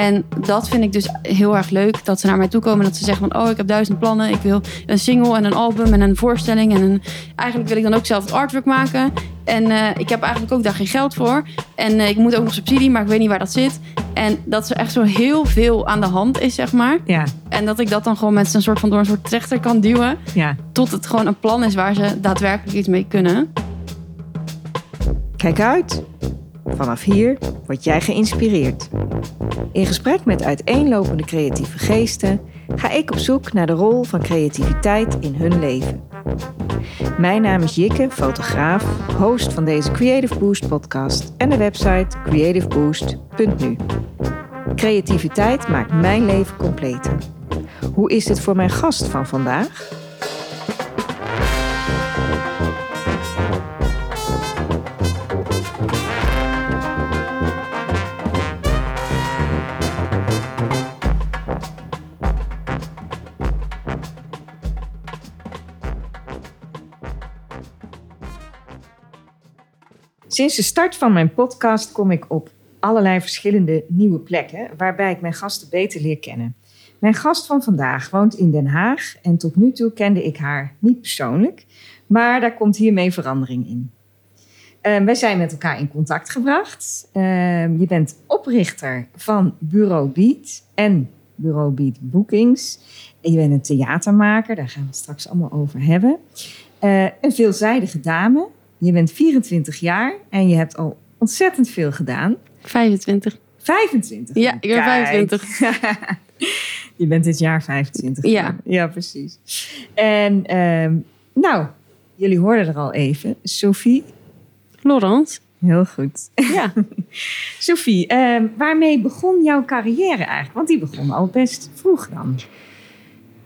En dat vind ik dus heel erg leuk. Dat ze naar mij toe komen en dat ze zeggen van... oh, ik heb duizend plannen. Ik wil een single en een album en een voorstelling. En een... eigenlijk wil ik dan ook zelf het artwork maken. En eh, ik heb eigenlijk ook daar geen geld voor. En eh, ik moet ook nog subsidie, maar ik weet niet waar dat zit. En dat er echt zo heel veel aan de hand is, zeg maar. Ja, En dat ik dat dan gewoon met een soort van door een soort trechter kan duwen. ja. Tot het gewoon een plan is waar ze daadwerkelijk iets mee kunnen. Kijk uit. Vanaf hier word jij geïnspireerd. In gesprek met uiteenlopende creatieve geesten ga ik op zoek naar de rol van creativiteit in hun leven. Mijn naam is Jikke, fotograaf, host van deze Creative Boost podcast en de website creativeboost.nu. Creativiteit maakt mijn leven completer. Hoe is dit voor mijn gast van vandaag? Sinds de start van mijn podcast kom ik op allerlei verschillende nieuwe plekken, waarbij ik mijn gasten beter leer kennen. Mijn gast van vandaag woont in Den Haag en tot nu toe kende ik haar niet persoonlijk, maar daar komt hiermee verandering in. Uh, wij zijn met elkaar in contact gebracht. Uh, je bent oprichter van Bureau Beat en Bureau Beat Bookings. En je bent een theatermaker, daar gaan we het straks allemaal over hebben. Uh, een veelzijdige dame. Je bent 24 jaar en je hebt al ontzettend veel gedaan. 25. 25? Ja, ik ben Kijk. 25. je bent dit jaar 25. Ja. Ja, precies. En ehm, nou, jullie hoorden er al even. Sophie. Laurent? Heel goed. Ja. Sophie, ehm, waarmee begon jouw carrière eigenlijk? Want die begon al best vroeg dan.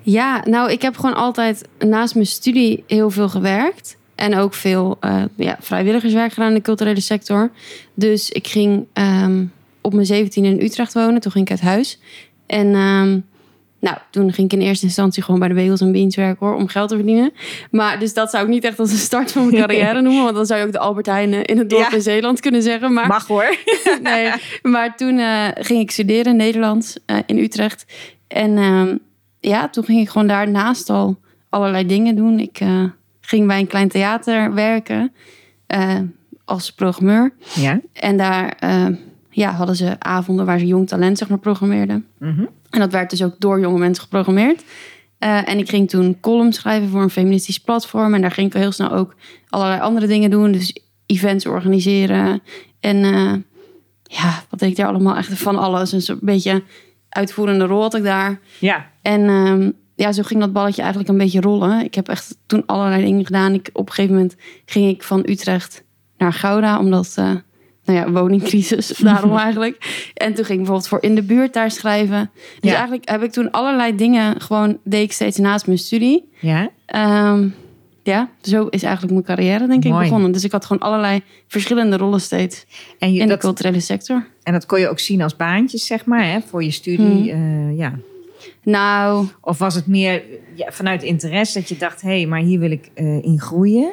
Ja, nou, ik heb gewoon altijd naast mijn studie heel veel gewerkt. En ook veel eh, ja, vrijwilligerswerk gedaan in de culturele sector. Dus ik ging ehm, op mijn 17 in Utrecht wonen. Toen ging ik uit huis. En ehm, nou, toen ging ik in eerste instantie gewoon bij de Bagels en Beans werken hoor, om geld te verdienen. Maar dus dat zou ik niet echt als een start van mijn carrière noemen. Want dan zou je ook de Albert Heijn eh, in het dorp Ja. in Zeeland kunnen zeggen. Maar Mag hoor. nee, maar toen eh, ging ik studeren in Nederland, in Utrecht. En ehm, ja, toen ging ik gewoon daarnaast al allerlei dingen doen. Ik ging bij een klein theater werken eh, als programmeur. Ja. En daar eh, ja, hadden ze avonden waar ze jong talent zeg maar, programmeerden. Mhm. En dat werd dus ook door jonge mensen geprogrammeerd. Eh, en ik ging toen columns schrijven voor een feministisch platform. En daar ging ik heel snel ook allerlei andere dingen doen. Dus events organiseren. En ja, wat deed ik daar allemaal? Echt van alles. Een beetje uitvoerende rol had ik daar. Ja. En ehm, ja, zo ging dat balletje eigenlijk een beetje rollen. Ik heb echt toen allerlei dingen gedaan. Ik, op een gegeven moment ging ik van Utrecht naar Gouda. Omdat, eh, nou ja, woningcrisis. Daarom eigenlijk. En toen ging ik bijvoorbeeld voor in de buurt daar schrijven. Dus Ja. eigenlijk heb ik toen allerlei dingen gewoon... deed ik steeds naast mijn studie. Ja. Ehm, ja, zo is eigenlijk mijn carrière denk ik Mooi. begonnen. Dus ik had gewoon allerlei verschillende rollen steeds En, je, in de culturele sector. en dat kon je ook zien als baantjes, zeg maar, hè, voor je studie. eh, ja. Nou, Of was het meer ja, vanuit interesse dat je dacht, hé, hey, maar hier wil ik eh, in groeien?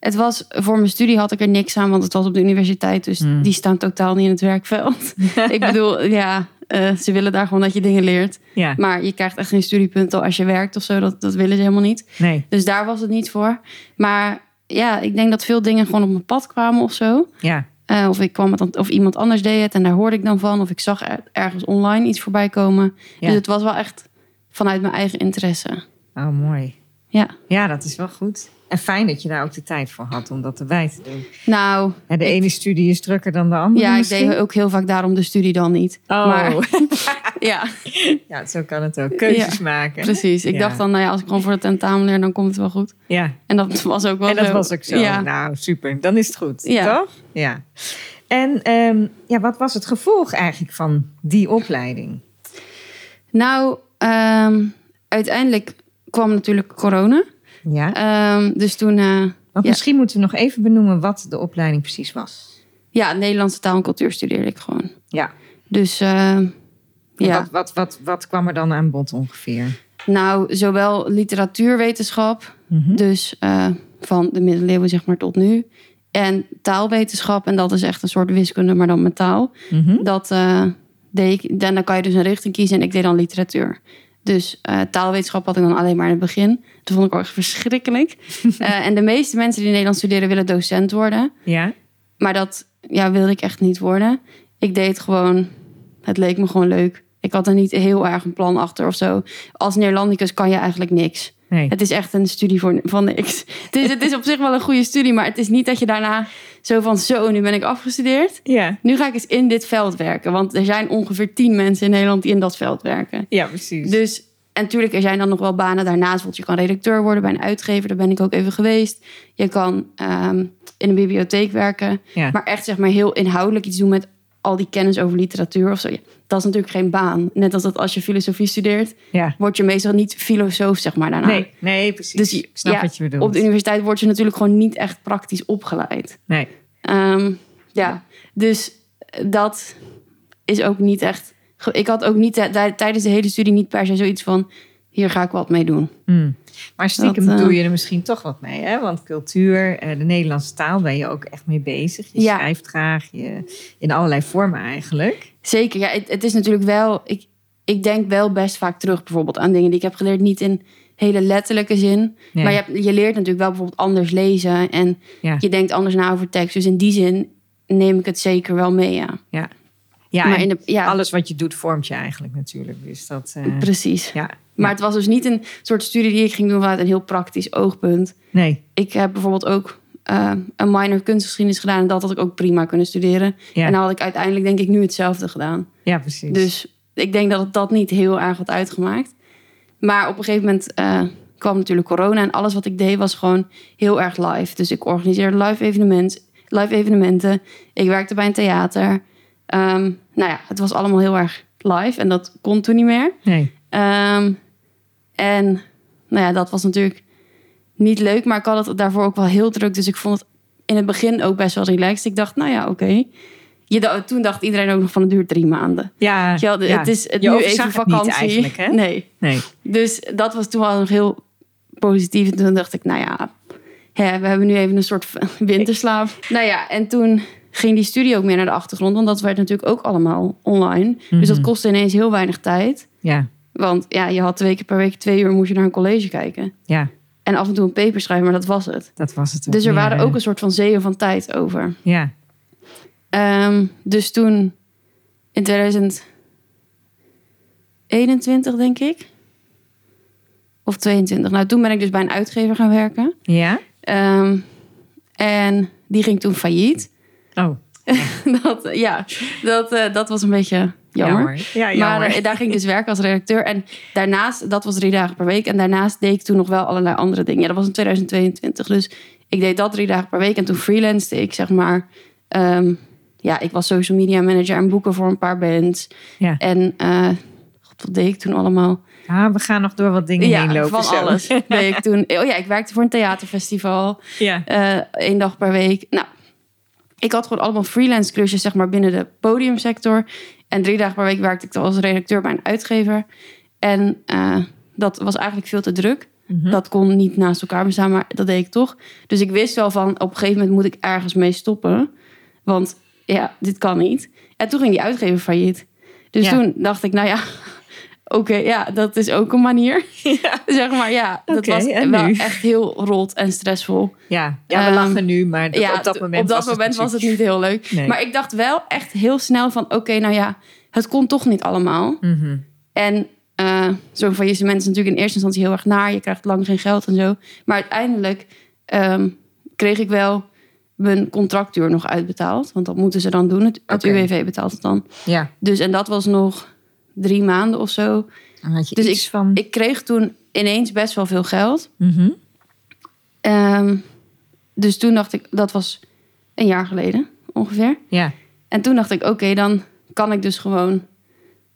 Het was voor mijn studie had ik er niks aan, want het was op de universiteit, dus Hmm. die staan totaal niet in het werkveld. ik bedoel, ja, eh, ze willen daar gewoon dat je dingen leert. Ja, Maar je krijgt echt geen studiepunten als je werkt of zo. Dat, dat willen ze helemaal niet. nee, Dus daar was het niet voor. Maar ja, ik denk dat veel dingen gewoon op mijn pad kwamen of zo. ja, Eh, of, ik kwam het, dan- of iemand anders deed het en daar hoorde ik dan van. Of ik zag er- ergens online iets voorbij komen. Ja. Dus het was wel echt vanuit mijn eigen interesse. oh mooi. Ja, Ja, dat is wel goed. En fijn dat je daar ook de tijd voor had om dat erbij te doen. nou, En de Ik- ene studie is drukker dan de andere ja, ik deed ook heel vaak daarom de studie dan niet. Oh, Maar ja, ja, zo kan het ook. Keuzes Ja, maken. precies. Ik Ja. dacht dan, nou ja, als ik gewoon voor het tentamen leer, dan komt het wel goed. Ja, En dat was ook wel en dat zo. was ook zo. Ja. Nou, super. Dan is het goed, toch? Ja. En ehm, ja, wat was het gevolg eigenlijk van die opleiding? Nou, ehm, uiteindelijk kwam natuurlijk corona. Ja. Ehm, dus toen, Want ja. misschien moeten we nog even benoemen wat de opleiding precies was. ja, Nederlandse taal en cultuur studeerde ik gewoon. Ja. Dus ja, Wat, wat, wat, wat kwam er dan aan bod ongeveer? nou, zowel literatuurwetenschap, Mhm. dus eh, van de middeleeuwen zeg maar tot nu, en taalwetenschap, en dat is echt een soort wiskunde, maar dan met taal. Mhm. Dat, eh, deed ik, dan, kan je dus een richting kiezen en ik deed dan literatuur. Dus eh, taalwetenschap had ik dan alleen maar in het begin. Dat vond ik ook verschrikkelijk. En de meeste mensen die in Nederland studeren willen docent worden. Ja? Maar dat ja, wilde ik echt niet worden. Ik deed gewoon, het leek me gewoon leuk. Ik had er niet heel erg een plan achter of zo. Als Neerlandicus kan je eigenlijk niks. Nee. Het is echt een studie voor, van niks. Het is, het is op zich wel een goede studie, maar het is niet dat je daarna zo van zo, nu ben ik afgestudeerd. Ja. Nu ga ik eens in dit veld werken. Want er zijn ongeveer tien mensen in Nederland die in dat veld werken. Ja, precies. Dus, en natuurlijk, er zijn dan nog wel banen daarnaast. Want je kan redacteur worden bij een uitgever. Daar ben ik ook even geweest. Je kan ehm, in een bibliotheek werken. Ja. Maar echt zeg maar heel inhoudelijk iets doen met al die kennis over literatuur of zo. Ja, dat is natuurlijk geen baan. Net als dat als je filosofie studeert, ja. word je meestal niet filosoof, zeg maar, daarna. Nee, nee, precies. Dus je- ik snap ja, wat je bedoelt. Op de universiteit word je natuurlijk gewoon niet echt praktisch opgeleid. Nee. Ehm, ja, dus dat is ook niet echt. Ik had ook niet tijdens de hele studie niet per se zoiets van: hier ga ik wat mee doen. Hmm. Maar stiekem Dat, eh, doe je er misschien toch wat mee, hè? Want cultuur, eh, de Nederlandse taal ben je ook echt mee bezig. Je Ja. schrijft graag, je, in allerlei vormen eigenlijk. Zeker, ja, het, het is natuurlijk wel. Ik, ik denk wel best vaak terug bijvoorbeeld aan dingen die ik heb geleerd. Niet in hele letterlijke zin. Nee. Maar je, hebt, je leert natuurlijk wel bijvoorbeeld anders lezen. En Ja. je denkt anders na over tekst. Dus in die zin neem ik het zeker wel mee, ja. Ja, ja, maar in de, ja, alles wat je doet vormt je eigenlijk natuurlijk. Dus dat, eh, precies. ja. Maar het was dus niet een soort studie die ik ging doen vanuit een heel praktisch oogpunt. Nee, Ik heb bijvoorbeeld ook eh, een minor kunstgeschiedenis gedaan. En dat had ik ook prima kunnen studeren. Ja. En dan had ik uiteindelijk denk ik nu hetzelfde gedaan. ja, precies. Dus ik denk dat het dat niet heel erg had uitgemaakt. Maar op een gegeven moment eh, kwam natuurlijk corona. En alles wat ik deed was gewoon heel erg live. Dus ik organiseerde live, evenement, live evenementen. Ik werkte bij een theater. Ehm, nou ja, het was allemaal heel erg live. En dat kon toen niet meer. nee. Ehm, en nou ja, dat was natuurlijk niet leuk, maar ik had het daarvoor ook wel heel druk. Dus ik vond het in het begin ook best wel relaxed. Ik dacht, nou ja, oké. Je Toen dacht iedereen ook nog van het duurt drie maanden. Ja, je ja. Het is het Je nu even het niet vakantie. eigenlijk, hè? Nee. Nee. Dus dat was toen wel nog heel positief. En toen dacht ik, nou ja, hè, we hebben nu even een soort winterslaap. nou ja, en toen ging die studie ook meer naar de achtergrond. Want dat werd natuurlijk ook allemaal online. Dus dat Mhm. kostte ineens heel weinig tijd. Ja, Want ja, je had twee keer per week twee uur moest je naar een college kijken. ja, En af en toe een paper schrijven, maar dat was het. dat was het. Dus er waren ook een soort van zeeën van tijd over. Ja, Ehm, dus toen, in 2021 denk ik. Of 22. Nou, toen ben ik dus bij een uitgever gaan werken. ja. Ehm, en die ging toen failliet. Oh, dat, ja, dat, eh, dat was een beetje jammer. Ja, jammer. Maar eh, daar ging ik dus werken als redacteur. En daarnaast, dat was drie dagen per week. En daarnaast deed ik toen nog wel allerlei andere dingen. Ja, dat was in 2022. Dus ik deed dat drie dagen per week. En toen freelanced ik, zeg maar. ehm, ja, ik was social media manager en boeken voor een paar bands. Ja. En eh, God, wat deed ik toen allemaal? Ah, we gaan nog door wat dingen heen lopen. van zo. alles deed ik toen. Oh ja, ik werkte voor een theaterfestival. Ja, eh één dag per week. Nou, ik had gewoon allemaal freelance klusjes, zeg maar, binnen de podiumsector. En drie dagen per week werkte ik als redacteur bij een uitgever. En eh, dat was eigenlijk veel te druk. Mhm. Dat kon niet naast elkaar bestaan, maar dat deed ik toch. Dus ik wist wel van, op een gegeven moment moet ik ergens mee stoppen. Want ja, dit kan niet. En toen ging die uitgever failliet. Dus Ja. toen dacht ik, nou ja, oké, ja, dat is ook een manier. ja. zeg maar, ja, dat was wel nu? echt heel rot en stressvol. ja. ja we Ehm, lachen nu, maar dat- ja, op dat moment, op dat was, moment het was het natuurlijk- niet heel leuk. Nee. Maar ik dacht wel echt heel snel van... oké, nou ja, het kon toch niet allemaal. Mhm. En eh zo'n faillissement is natuurlijk in eerste instantie heel erg naar. Je krijgt lang geen geld en zo. Maar uiteindelijk ehm, kreeg ik wel mijn contractuur nog uitbetaald. Want dat moeten ze dan doen. Het, het. UWV betaalt het dan. Ja, Dus en dat was nog drie maanden of zo. Dus van... Ik kreeg toen ineens best wel veel geld. Mhm. Ehm, dus toen dacht ik, dat was een jaar geleden ongeveer. Ja, En toen dacht ik, oké, dan kan ik dus gewoon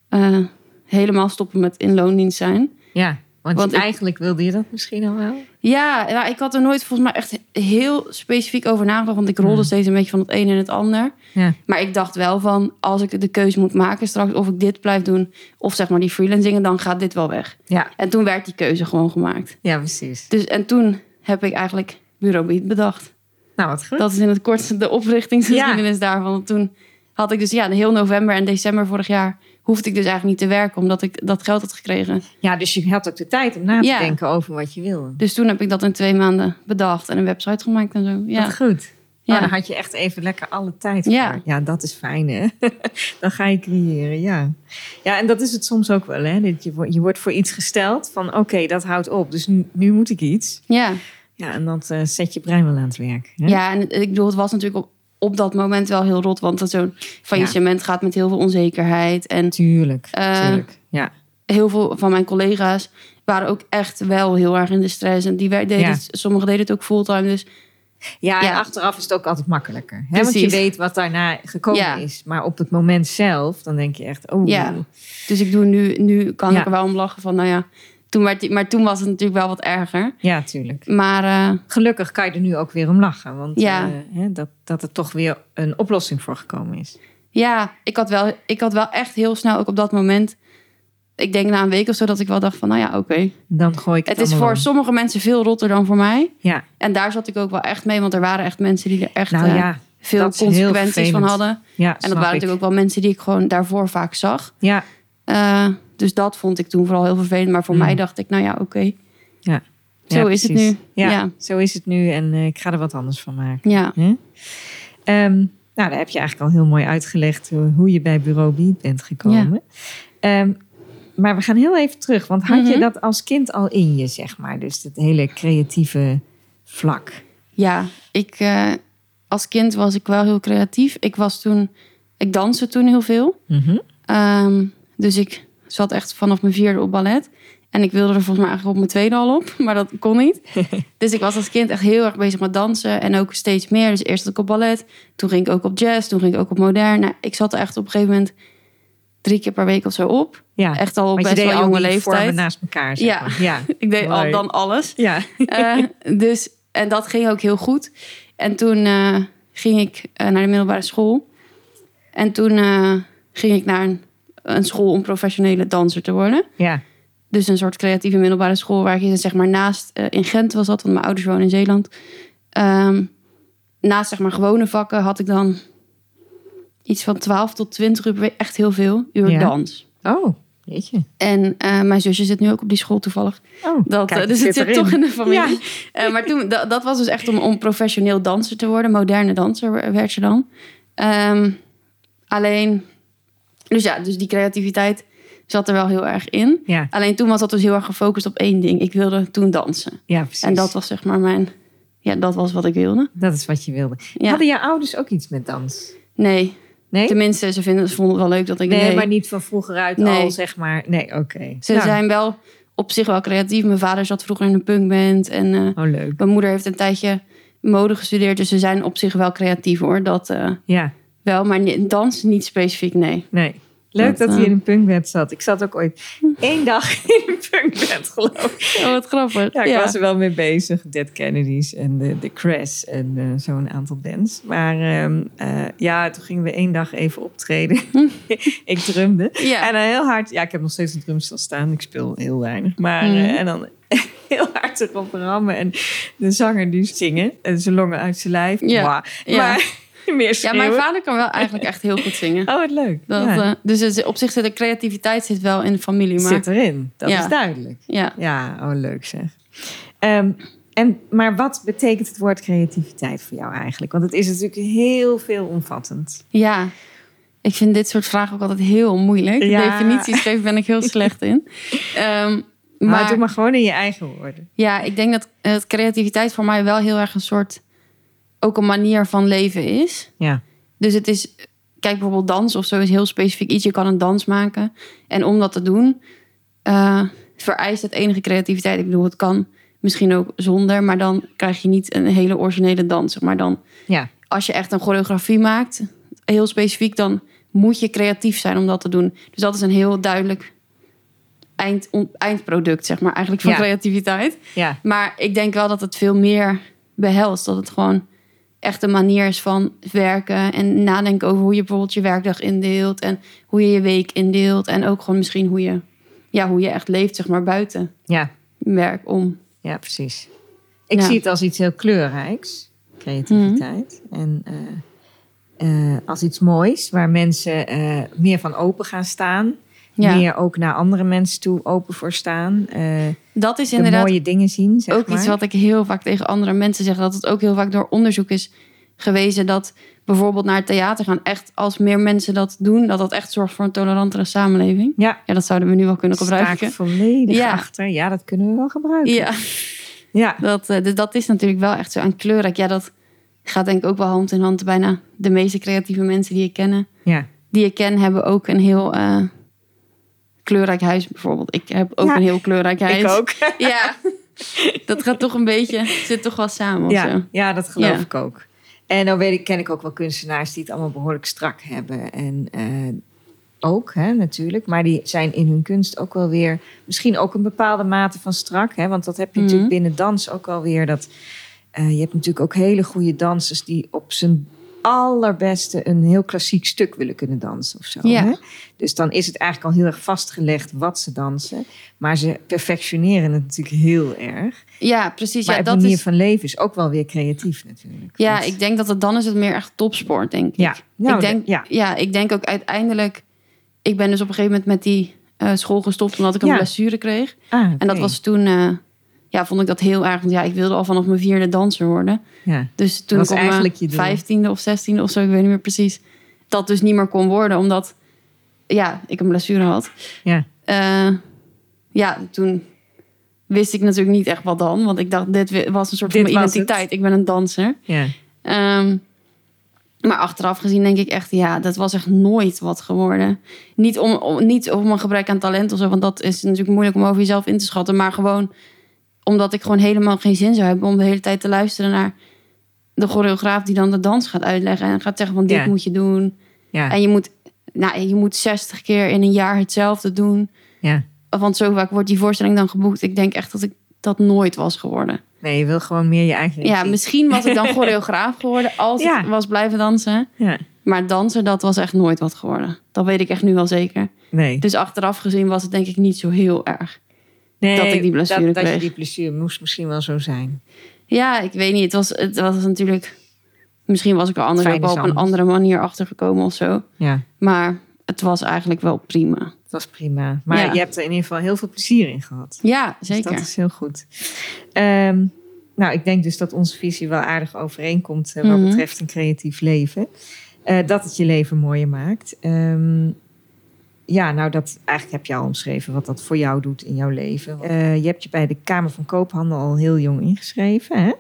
eh, helemaal stoppen met in loondienst zijn. ja. Want, Want ik- eigenlijk wilde je dat misschien al wel? Ja, nou, ik had er nooit volgens mij echt heel specifiek over nagedacht. Want ik rolde steeds een beetje van het een in het ander. Ja. Maar ik dacht wel van, als ik de keuze moet maken straks... of ik dit blijf doen, of zeg maar die freelancingen... dan gaat dit wel weg. Ja, En toen werd die keuze gewoon gemaakt. ja precies. Dus, en toen heb ik eigenlijk Bureau Beat bedacht. Nou, wat goed. Dat is in het kort de oprichtingsgeschiedenis daarvan. Toen had ik dus ja, de heel november en december vorig jaar hoefde ik dus eigenlijk niet te werken, omdat ik dat geld had gekregen. Ja, dus je had ook de tijd om na te Ja. denken over wat je wilde. Dus toen heb ik dat in twee maanden bedacht en een website gemaakt en zo. Ja, Wat goed. Ja. Ja. dan had je echt even lekker alle tijd Ja. voor. Ja, dat is fijn hè. dan ga je creëren, ja. Ja, en dat is het soms ook wel hè. Dat je, wordt- je wordt voor iets gesteld van oké, dat houdt op. Dus nu, nu moet ik iets. ja. Ja, en dat eh, zet je brein wel aan het werk. Hè? ja en ik bedoel, het was natuurlijk op, op dat moment wel heel rot, want dat zo'n faillissement gaat met heel veel onzekerheid. En Tuurlijk, Eh, tuurlijk. Ja, heel veel van mijn collega's waren ook echt wel heel erg in de stress. En die deden Ja. het- sommigen deden het ook fulltime. Dus ja, en achteraf is het ook altijd makkelijker. Hè? Want je weet wat daarna gekomen Ja. is. Maar op het moment zelf, dan denk je echt... Oh, Ja. Dus ik doe nu, nu kan ik er wel om lachen van, nou ja. Toen werd, maar toen was het natuurlijk wel wat erger. ja tuurlijk. Maar eh, Gelukkig kan je er nu ook weer om lachen. Want Ja. eh, hè, dat, dat er toch weer een oplossing voor gekomen is. ja, ik had, wel, ik had wel echt heel snel ook op dat moment... Ik denk na een week of zo dat ik wel dacht van, nou ja, oké. Dan gooi ik het, Het is voor om. sommige mensen veel rotter dan voor mij. Ja, En daar zat ik ook wel echt mee. Want er waren echt mensen die er echt nou eh, ja. veel consequenties van hadden. ja En dat waren ik. natuurlijk ook wel mensen die ik gewoon daarvoor vaak zag. Ja, dus dat vond ik toen vooral heel vervelend. Maar voor Mm. mij dacht ik, nou ja, oké. ja. Zo Ja, is het nu. Ja, Ja. zo is het nu. En eh, ik ga er wat anders van maken. Ja. Ehm, nou, daar heb je eigenlijk al heel mooi uitgelegd hoe, hoe je bij Bureau B bent gekomen. Ehm, maar we gaan heel even terug. Want had je Mhm. dat als kind al in je, zeg maar? Dus het hele creatieve vlak. Ja, ik, eh, als kind was ik wel heel creatief. Ik was toen, ik danste toen heel veel. Ehm, dus ik zat echt vanaf mijn vierde op ballet. En ik wilde er volgens mij eigenlijk op mijn tweede al op, maar dat kon niet. dus ik was als kind echt heel erg bezig met dansen en ook steeds meer. Dus eerst zat ik op ballet, toen ging ik ook op jazz, toen ging ik ook op modern. Nou, ik zat er echt op een gegeven moment drie keer per week of zo op. Ja, Echt al op best wel jonge leeftijd. naast elkaar, zeg Ja. maar. Ja. Ik deed al dan alles. Ja. Eh, dus, en dat ging ook heel goed. En toen eh, ging ik eh, naar de middelbare school. En toen ging ik naar een, een school om professionele danser te worden. ja. Dus een soort creatieve middelbare school waar ik zeg maar naast eh, in Gent was dat, want mijn ouders wonen in Zeeland. Ehm, naast zeg maar gewone vakken had ik dan iets van 12 tot 20 uur per week, echt heel veel uur Ja. dans. Oh, jeetje. En eh, mijn zusje zit nu ook op die school toevallig. Oh, Dat, kijk, eh, dus het zit toch in de familie. Ja. Maar toen, dat, dat was dus echt om, om professioneel danser te worden. Moderne danser werd je dan. Ehm, alleen, dus ja, dus die creativiteit zat er wel heel erg in. Ja, Alleen toen was dat dus heel erg gefocust op één ding. Ik wilde toen dansen. ja, precies. En dat was zeg maar mijn, ja, dat was wat ik wilde. Dat is wat je wilde. Ja. Hadden je ouders ook iets met dans? Nee, Nee? tenminste, ze, vinden, ze vonden het wel leuk dat ik Nee, maar niet van vroeger uit Nee. al, zeg maar. Nee, oké. Ze Nou, zijn wel op zich wel creatief. Mijn vader zat vroeger in een punkband en... eh, Oh, leuk. Mijn moeder heeft een tijdje mode gestudeerd, dus ze zijn op zich wel creatief hoor. Dat eh, Ja, wel, maar ni- dans niet specifiek, nee. nee. Leuk dat, hij eh, in een punkband zat. Ik zat ook ooit één dag in een punkband, geloof ik. Oh, wat grappig. Ja, ik was er wel mee bezig. Dead Kennedys en de, de Crash en eh, zo'n aantal bands. Maar ehm, eh, ja, toen gingen we één dag even optreden. ik drumde. Ja. En dan heel hard... Ja, ik heb nog steeds een drumstel staan. Ik speel heel weinig. Maar Mhm. en dan heel hard erop rammen. En de zanger die zingen. En zijn longen uit zijn lijf. Ja. Mwah. Ja. Maar meer ja, schreeuwen. mijn vader kan wel eigenlijk echt heel goed zingen. Oh, wat leuk. Dat, ja. eh, dus het- op zich zit de creativiteit zit wel in de familie, maar Zit erin. Dat Ja. is duidelijk. ja. Ja, oh leuk zeg. Ehm, en, maar wat betekent het woord creativiteit voor jou eigenlijk? Want het is natuurlijk heel veelomvattend. ja, ik vind dit soort vragen ook altijd heel moeilijk. Ja. Definities geven ben ik heel slecht in. Ehm, Maar, maar doe maar gewoon in je eigen woorden. ja, ik denk dat eh, creativiteit voor mij wel heel erg een soort, ook een manier van leven is. Ja, Dus het is, kijk bijvoorbeeld dans of zo is heel specifiek iets. Je kan een dans maken. En om dat te doen, eh, vereist het enige creativiteit. Ik bedoel, het kan misschien ook zonder, maar dan krijg je niet een hele originele dans. zeg Maar dan, ja, als je echt een choreografie maakt, heel specifiek, dan moet je creatief zijn om dat te doen. Dus dat is een heel duidelijk eind, eindproduct, zeg maar, eigenlijk van Ja. creativiteit. ja, Maar ik denk wel dat het veel meer behelst. Dat het gewoon echt een manier is van werken en nadenken over hoe je bijvoorbeeld je werkdag indeelt en hoe je je week indeelt. En ook gewoon misschien hoe je, ja, hoe je echt leeft, zeg maar, buiten ja, werk om. ja, precies. Ik Ja. zie het als iets heel kleurrijks, creativiteit. En, eh, eh, als iets moois, waar mensen eh, meer van open gaan staan. Ja. Meer ook naar andere mensen toe open voor staan. eh, Dat is de inderdaad mooie dingen zien, zeg ook maar. iets wat ik heel vaak tegen andere mensen zeg. Dat het ook heel vaak door onderzoek is gewezen dat bijvoorbeeld naar het theater gaan echt als meer mensen dat doen, dat dat echt zorgt voor een tolerantere samenleving. Ja, Ja, dat zouden we nu wel kunnen gebruiken. volledig Ja. achter. Ja, dat kunnen we wel gebruiken. Ja, ja. dat, eh, dus dat is natuurlijk wel echt zo aan kleurrijk. Ja, dat gaat denk ik ook wel hand in hand. Bijna de meeste creatieve mensen die ik kennen, ja. die ik ken, hebben ook een heel eh, kleurrijk huis bijvoorbeeld. Ik heb ook Ja, een heel kleurrijk huis. Ik ook. Ja, dat gaat toch een beetje, zit toch wel samen Ja, zo. ja, dat geloof Ja. ik ook. En dan weet ik, ken ik ook wel kunstenaars die het allemaal behoorlijk strak hebben. En eh, ook, hè, natuurlijk. Maar die zijn in hun kunst ook wel weer... Misschien ook een bepaalde mate van strak. Hè, want dat heb je Mhm. natuurlijk binnen dans ook wel weer. Dat, eh, je hebt natuurlijk ook hele goede dansers... die op zijn allerbeste een heel klassiek stuk willen kunnen dansen of zo. Ja. Hè? Dus dan is het eigenlijk al heel erg vastgelegd wat ze dansen. Maar ze perfectioneren het natuurlijk heel erg. Ja, precies. Maar ja, dat manier is, van leven is ook wel weer creatief natuurlijk. ja, Want- ik denk dat het dan is het meer echt topsport, denk ik. Ja, nou, ik denk, ja. ja. ik denk ook uiteindelijk... Ik ben dus op een gegeven moment met die eh, school gestopt... omdat ik een Ja. blessure kreeg. Ah, En dat was toen... eh, ja, vond ik dat heel erg. Want ja, ik wilde al vanaf mijn vierde danser worden. Ja. Dus toen was ik eigenlijk je vijftiende of zestiende of zo... ik weet niet meer precies... dat dus niet meer kon worden. Omdat ja, ik een blessure had. Ja. Eh, ja, toen wist ik natuurlijk niet echt wat dan. Want ik dacht, dit was een soort van Dit het. identiteit. Ik ben een danser. Ja. Ehm, maar achteraf gezien denk ik echt, ja, dat was echt nooit wat geworden. Niet om, om, niet om een gebrek aan talent of zo, want dat is natuurlijk moeilijk om over jezelf in te schatten. Maar gewoon omdat ik gewoon helemaal geen zin zou hebben om de hele tijd te luisteren naar de choreograaf die dan de dans gaat uitleggen en gaat zeggen van dit Ja. moet je doen. Ja. En je moet, nou, je moet 60 keer in een jaar hetzelfde doen. ja. Want zo vaak wordt die voorstelling dan geboekt. Ik denk echt dat ik dat nooit was geworden. Nee, je wil gewoon meer je eigen Ja, misschien was ik dan choreograaf geworden als Ja. ik was blijven dansen. Ja. Maar dansen, dat was echt nooit wat geworden. Dat weet ik echt nu wel zeker. Nee. Dus achteraf gezien was het denk ik niet zo heel erg. Nee, dat ik die blessure dat, dat je kreeg. die blessure moest misschien wel zo zijn. Ja, ik weet niet. Het was, het was natuurlijk... Misschien was ik er is op een andere manier achtergekomen of zo. Ja, Maar het was eigenlijk wel prima. het was prima. Maar Ja. je hebt er in ieder geval heel veel plezier in gehad. Ja, Dus zeker. dat is heel goed. Ehm, nou, ik denk dus dat onze visie wel aardig overeenkomt eh, wat Mhm. betreft een creatief leven. Eh, dat het je leven mooier maakt. Ehm, ja, nou, dat eigenlijk heb je al omschreven wat dat voor jou doet in jouw leven. Eh, je hebt je bij de Kamer van Koophandel al heel jong ingeschreven, hè?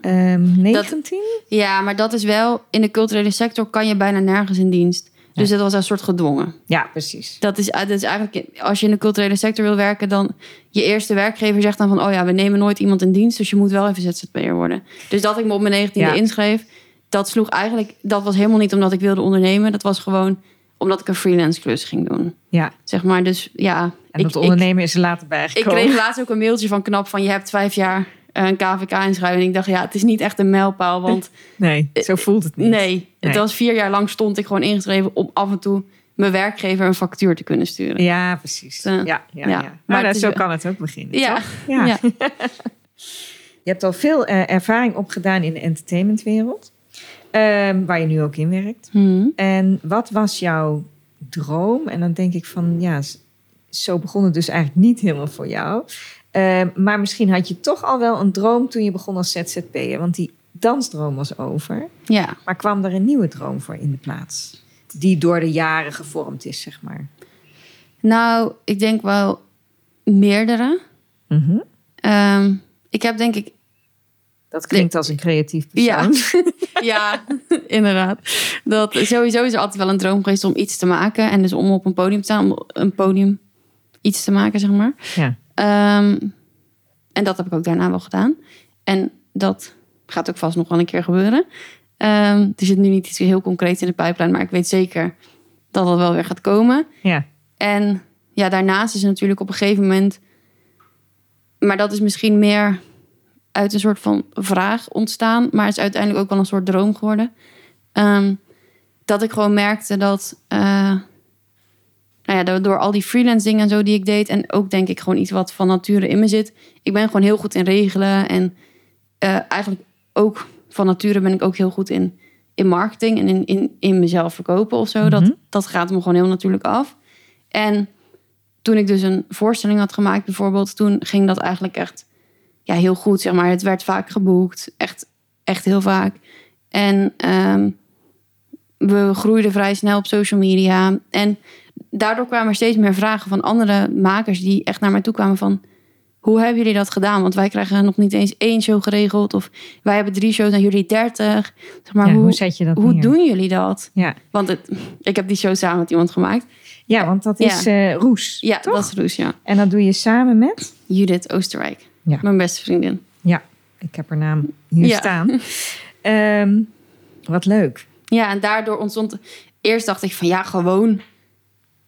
Ehm 19? Ja, maar dat is wel... In de culturele sector kan je bijna nergens in dienst. Dus dat was een soort gedwongen. Ja, precies. Dat is, dat is eigenlijk, als je in de culturele sector wil werken, dan je eerste werkgever zegt dan van, oh ja, we nemen nooit iemand in dienst, dus je moet wel even ZZP'er worden. Dus dat ik me op mijn negentiende Ja. inschreef, dat sloeg eigenlijk, dat was helemaal niet omdat ik wilde ondernemen, dat was gewoon omdat ik een freelance klus ging doen. Ja, Zeg maar, dus ja. en ik, dat ondernemen is er later ik, ik bijgekomen. kreeg laatst ook een mailtje van Knap van, je hebt vijf jaar eh, een KVK inschrijven. En ik dacht, ja, het is niet echt een mijlpaal, want Nee, zo voelt het niet. nee, het Nee. was vier jaar lang stond ik gewoon ingeschreven om af en toe mijn werkgever een factuur te kunnen sturen. Ja, precies. Eh, ja, ja, ja. ja. Maar Maar het is zo kan het ook beginnen, Ja. toch? Ja. Ja. Je hebt al veel eh, ervaring opgedaan in de entertainmentwereld. Ehm, waar je nu ook in werkt. Mhm. En wat was jouw droom? En dan denk ik van, ja, zo begon het dus eigenlijk niet helemaal voor jou. Ehm, maar misschien had je toch al wel een droom toen je begon als ZZP'er. Want die dansdroom was over. Ja. Maar kwam er een nieuwe droom voor in de plaats? Die door de jaren gevormd is, zeg maar. Nou, ik denk wel meerdere. Mhm. Ehm, ik heb denk ik... Dat klinkt als een creatief Ja. persoon. ja, inderdaad. Dat, sowieso is er altijd wel een droom geweest om iets te maken. En dus om op een podium te staan, om een podium iets te maken, zeg maar. Ja. Ehm, en dat heb ik ook daarna wel gedaan. En dat gaat ook vast nog wel een keer gebeuren. Ehm, er zit nu niet iets heel concreets in de pijplijn, maar ik weet zeker dat dat wel weer gaat komen. ja. En ja, daarnaast is natuurlijk op een gegeven moment. Maar dat is misschien meer uit een soort van vraag ontstaan. Maar is uiteindelijk ook wel een soort droom geworden. Ehm, dat ik gewoon merkte dat. eh, nou ja, door- al die freelance dingen en zo die ik deed. En ook denk ik gewoon iets wat van nature in me zit. Ik ben gewoon heel goed in regelen. En eh, eigenlijk ook van nature ben ik ook heel goed in, in marketing en in, in, in mezelf verkopen of zo. Mhm. dat, dat gaat me gewoon heel natuurlijk af. En toen ik dus een voorstelling had gemaakt bijvoorbeeld... toen ging dat eigenlijk echt ja, heel goed, zeg maar. Het werd vaak geboekt, echt, echt heel vaak. En ehm, we groeiden vrij snel op social media. En daardoor kwamen er steeds meer vragen van andere makers... die echt naar mij toe kwamen van... Hoe hebben jullie dat gedaan? Want wij krijgen nog niet eens één show geregeld. Of wij hebben drie shows en jullie dertig. Zeg maar, Ja, hoe, hoe, zet je dat hoe neer? doen jullie dat? Ja. Want het, ik heb die show samen met iemand gemaakt. ja, want dat is eh, Roes, Ja, toch? dat is Roes, ja. En dat doe je samen met? Judith Oosterwijk. Ja. Mijn beste vriendin. Ja, ik heb haar naam hier Ja. staan. Ehm, wat leuk. Ja, en daardoor ontstond... Eerst dacht ik van ja, gewoon...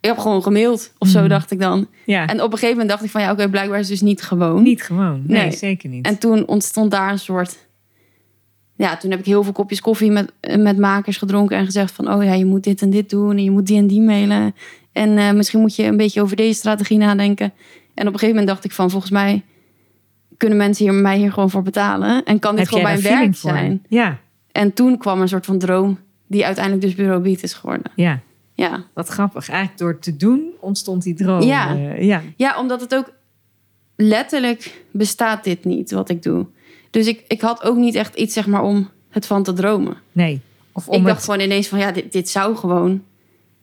Ik heb gewoon gemaild of zo, Mhm. dacht ik dan. Ja, En op een gegeven moment dacht ik van ja, oké, blijkbaar is het dus niet gewoon. niet gewoon. Nee, Nee. zeker niet. En toen ontstond daar een soort... Ja, toen heb ik heel veel kopjes koffie met, met makers gedronken en gezegd van... oh ja, je moet dit en dit doen en je moet die en die mailen. En eh, misschien moet je een beetje over deze strategie nadenken. En op een gegeven moment dacht ik van, volgens mij... kunnen mensen hier, mij hier gewoon voor betalen. En kan dit heb gewoon mijn werk zijn. Ja, En toen kwam een soort van droom... die uiteindelijk dus Bureau Beat is geworden. ja. Ja. Wat grappig. Eigenlijk door te doen ontstond die droom. Ja. Eh, ja. Ja, omdat het ook letterlijk bestaat dit niet wat ik doe. Dus ik, ik had ook niet echt iets zeg maar om het van te dromen. Nee. Of om ik het... dacht gewoon ineens van ja, dit, dit zou gewoon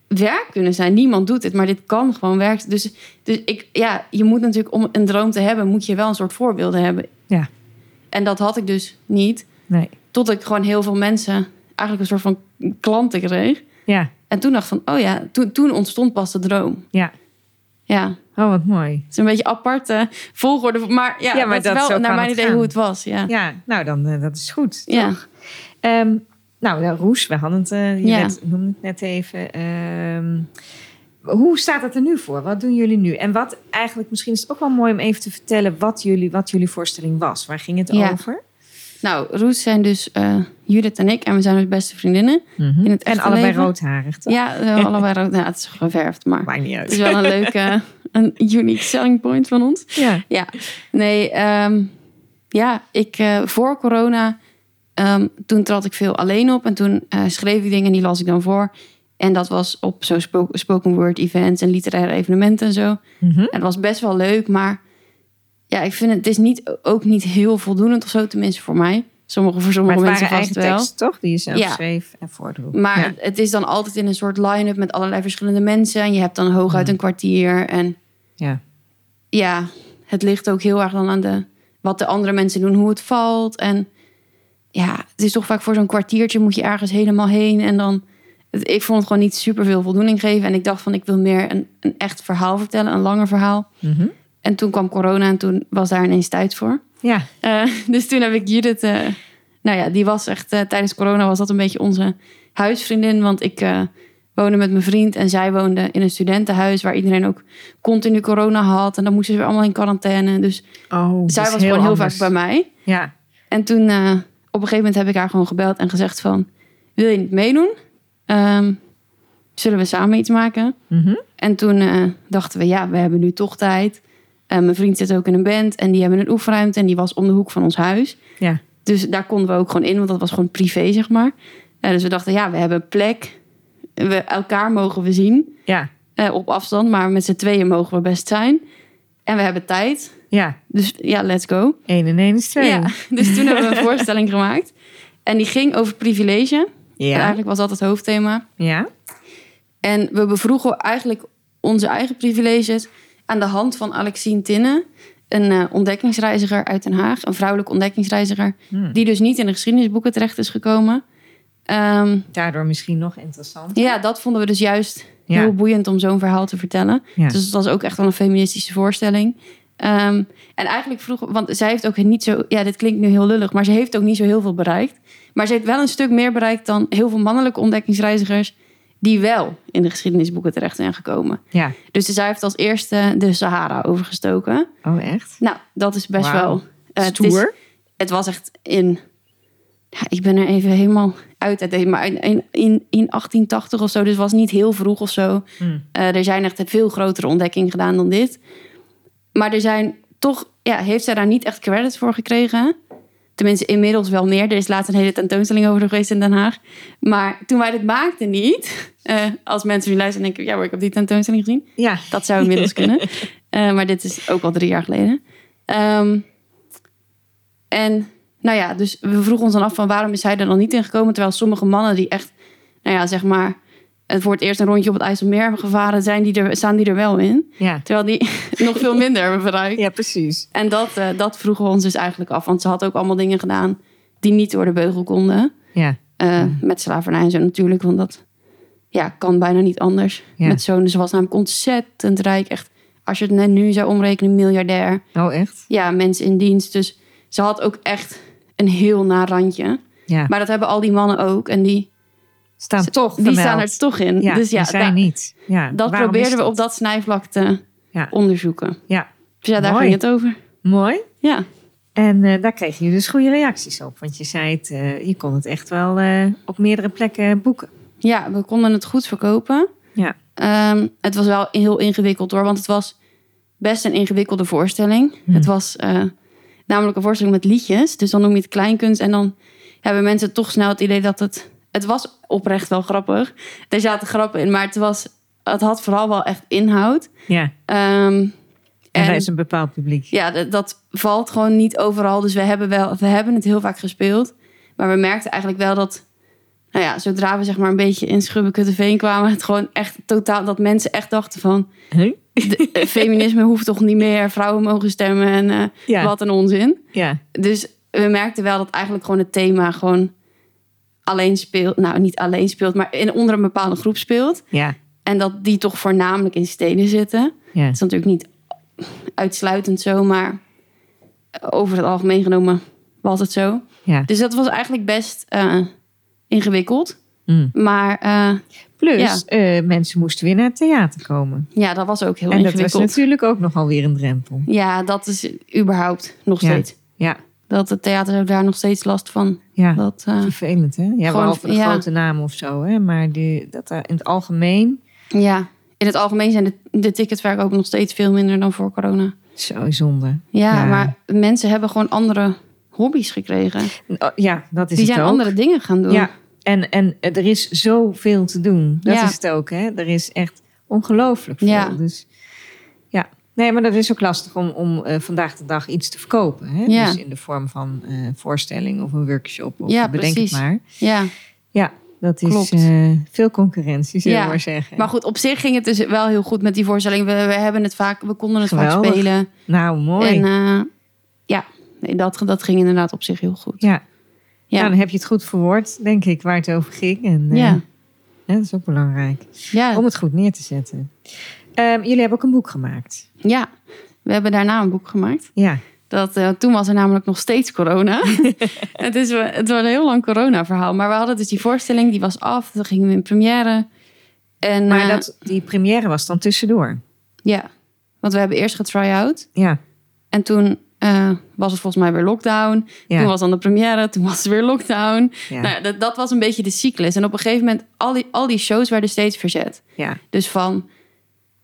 werk kunnen zijn. Niemand doet het, maar dit kan gewoon werken. Dus, dus ik, ja, je moet natuurlijk om een droom te hebben, moet je wel een soort voorbeelden hebben. Ja. En dat had ik dus niet. Nee. Tot ik gewoon heel veel mensen eigenlijk een soort van klanten kreeg. Ja. En toen dacht van, oh ja, toen, toen ontstond pas de droom. Ja. Ja, Oh, wat mooi. het is een beetje aparte volgorde. Maar ja, Ja, maar dat, dat- is zo wel naar mijn idee gaan. hoe het was. Ja, Ja, nou dan, eh, dat is goed. ja. toch? Nou, ja, Roes, we hadden het, eh, je Ja. net- noemde het net even. Ehm, hoe staat het er nu voor? Wat doen jullie nu? En wat eigenlijk, misschien is het ook wel mooi om even te vertellen wat jullie, wat jullie voorstelling was. Waar ging het Ja. over? Nou, Roes zijn dus eh, Judith en ik. En we zijn dus beste vriendinnen. In het En allebei leven. roodharig, toch? Ja, hebben allebei rood. Nou, het is geverfd, maar Maakt niet het uit. is wel een leuke, een unique selling point van ons. Ja. Ja, nee, ehm, ja, ik eh, voor corona, ehm, toen trad ik veel alleen op en toen eh, schreef ik dingen en die las ik dan voor. En dat was op zo'n spo- spoken word events en literaire evenementen en zo. En het was best wel leuk, maar ja, ik vind het, het is niet, ook niet heel voldoende of zo, tenminste voor mij. Sommige, voor Maar sommige het mensen waren vast eigen wel. teksten, toch? Die je zelf Ja. schreef en voordroeg. Maar Ja. het, het is dan altijd in een soort line-up met allerlei verschillende mensen. En je hebt dan hooguit Mhm. een kwartier. En Ja. ja, het ligt ook heel erg dan aan de, wat de andere mensen doen, hoe het valt. En ja, het is toch vaak voor zo'n kwartiertje moet je ergens helemaal heen. En dan, ik vond het gewoon niet super veel voldoening geven. En ik dacht van, ik wil meer een, een echt verhaal vertellen, een langer verhaal. Mhm. En toen kwam corona en toen was daar ineens tijd voor. ja. Eh, dus toen heb ik Judith... eh, nou ja, die was echt... eh, tijdens corona was dat een beetje onze huisvriendin. Want ik woonde met mijn vriend en zij woonde in een studentenhuis... waar iedereen ook continu corona had. En dan moesten ze weer allemaal in quarantaine. Dus Oh, zij was gewoon heel anders. vaak bij mij. Ja. En toen op een gegeven moment heb ik haar gewoon gebeld en gezegd van... Wil je niet meedoen? Ehm, zullen we samen iets maken? Mhm. En toen eh, dachten we, ja, we hebben nu toch tijd. Eh, mijn vriend zit ook in een band en die hebben een oefenruimte... en die was om de hoek van ons huis. Ja. Dus daar konden we ook gewoon in, want dat was gewoon privé, zeg maar. Eh, dus we dachten, ja, we hebben plek. We, elkaar mogen we zien Ja. op afstand, maar met z'n tweeën mogen we best zijn. En we hebben tijd. Ja. Dus ja, let's go. 1 en 1 is 2. Ja, dus toen hebben we een voorstelling gemaakt. En die ging over privilege. Ja. Eigenlijk was dat het hoofdthema. Ja. En we bevroegen eigenlijk onze eigen privileges aan de hand van Alexine Tinne, een eh, ontdekkingsreiziger uit Den Haag, een vrouwelijke ontdekkingsreiziger, Hmm. die dus niet in de geschiedenisboeken terecht is gekomen. Ehm, Daardoor misschien nog interessant. ja, dat vonden we dus juist Ja. heel boeiend om zo'n verhaal te vertellen. Ja. Dus het was ook echt wel een feministische voorstelling. Ehm, en eigenlijk vroeg, want zij heeft ook niet zo, ja, dit klinkt nu heel lullig, maar ze heeft ook niet zo heel veel bereikt. Maar ze heeft wel een stuk meer bereikt dan heel veel mannelijke ontdekkingsreizigers die wel in de geschiedenisboeken terecht zijn gekomen. Ja. Dus zij heeft als eerste de Sahara overgestoken. Oh, echt? Nou, dat is best wel. eh, het, is- Stoer. het was echt in. Ja, ik ben er even helemaal uit uit maar in, in, in, in 1880 of zo, dus was niet heel vroeg of zo. Hmm. Eh, er zijn echt veel grotere ontdekkingen gedaan dan dit. Maar er zijn toch, ja, heeft zij daar niet echt credit voor gekregen. Tenminste, inmiddels wel meer. Er is laatst een hele tentoonstelling over geweest in Den Haag. Maar toen wij dit maakten niet... eh, als mensen nu luisteren denken... ja ik heb die tentoonstelling gezien. Ja. Dat zou inmiddels kunnen. Eh, maar dit is ook al drie jaar geleden. Ehm, en nou ja, dus we vroegen ons dan af van waarom is hij er dan niet in gekomen? Terwijl sommige mannen die echt, nou ja, zeg maar, het voor het eerst een rondje op het IJsselmeer hebben gevaren, zijn die er, staan die er wel in. Ja. Terwijl die nog veel minder hebben bereikt. ja, precies. En dat, eh, dat vroegen we ons dus eigenlijk af. Want ze had ook allemaal dingen gedaan die niet door de beugel konden. Ja. Eh, Met slavernij en zo natuurlijk. Want dat ja, kan bijna niet anders. Ja. Met zo'n, ze was namelijk ontzettend rijk. Echt, als je het net nu zou omrekenen, miljardair. Oh, echt? Ja, mensen in dienst. Dus ze had ook echt een heel na randje. Ja. Maar dat hebben al die mannen ook. En die, staan toch die vermeld. staan er toch in. Ja, dus ja, zij da- niet. Ja. dat probeerden we op dat snijvlak te Ja. onderzoeken. Ja. Dus ja, daar Mooi. ging het over. Mooi. Ja. En eh, daar kreeg je dus goede reacties op. Want je zei het, eh, je kon het echt wel eh, op meerdere plekken boeken. ja, we konden het goed verkopen. Ja. Ehm, het was wel heel ingewikkeld hoor, want het was best een ingewikkelde voorstelling. Hmm. Het was namelijk een voorstelling met liedjes, dus dan noem je het kleinkunst. En dan hebben mensen toch snel het idee dat het... Het was oprecht wel grappig. Er zaten grappen in, maar het, was, het had vooral wel echt inhoud. Ja. Ehm, En, er is een bepaald publiek. ja, dat, dat valt gewoon niet overal. Dus we hebben, wel, we hebben het heel vaak gespeeld. Maar we merkten eigenlijk wel dat... Nou ja, zodra we zeg maar een beetje in Schubbekutteveen kwamen... het gewoon echt totaal... dat mensen echt dachten van... Huh? de- eh, feminisme hoeft toch niet meer, vrouwen mogen stemmen en eh, Ja. wat een onzin. Ja. Dus we merkten wel dat eigenlijk gewoon het thema gewoon alleen speelt. Nou, niet alleen speelt, maar in, onder een bepaalde groep speelt. Ja. En dat die toch voornamelijk in steden zitten. Ja. Dat is natuurlijk niet uitsluitend zo, maar over het algemeen genomen was het zo. ja. Dus dat was eigenlijk best eh, ingewikkeld. Mm. Maar eh, Plus, eh, mensen moesten weer naar het theater komen. ja, dat was ook heel en dat was ingewikkeld. natuurlijk ook nogal weer een drempel. Ja, dat is überhaupt nog Ja. steeds. Ja. Dat het theater daar nog steeds last van. Ja. Dat, eh, Vervelend, hè? Ja, Gewoon- behalve de ja. grote namen of zo, hè? Maar die, dat er in het algemeen ja, in het algemeen zijn de, de ticketverkopen nog steeds veel minder dan voor corona. zo zonde. Ja, Ja. maar mensen hebben gewoon andere hobby's gekregen. Oh, ja, dat is Die het zijn ook. andere dingen gaan doen. Ja, en, en er is zoveel te doen. Dat Ja. is het ook, hè? Er is echt ongelooflijk veel. Ja. Dus nee, maar dat is ook lastig om, om eh, vandaag de dag iets te verkopen. Hè? Ja. Dus in de vorm van eh voorstelling of een workshop of Ja, bedenk precies. het maar. ja. Ja, dat is eh, veel concurrentie, zullen Ja, we maar zeggen. Maar goed, op zich ging het dus wel heel goed met die voorstelling. We, we hebben het vaak, we konden het vaak spelen. nou, mooi. En ja, nee, dat, dat ging inderdaad op zich heel goed. ja. Ja. Nou, dan heb je het goed verwoord, denk ik, waar het over ging. En, Ja. ja, dat is ook belangrijk. Ja, Om het goed neer te zetten. Ehm, jullie hebben ook een boek gemaakt. ja, we hebben daarna een boek gemaakt. Ja, Dat, eh, toen was er namelijk nog steeds corona. het, is, het was een heel lang corona-verhaal. Maar we hadden dus die voorstelling, die was af. Toen gingen we in première. En, maar eh, dat, die première was dan tussendoor. Ja, want we hebben eerst getry-out. Ja, En toen eh, was het volgens mij weer lockdown. ja. Toen was dan de première, toen was het weer lockdown. ja. Nou, dat, dat was een beetje de cyclus. En op een gegeven moment, al die, al die shows werden steeds verzet. ja. Dus van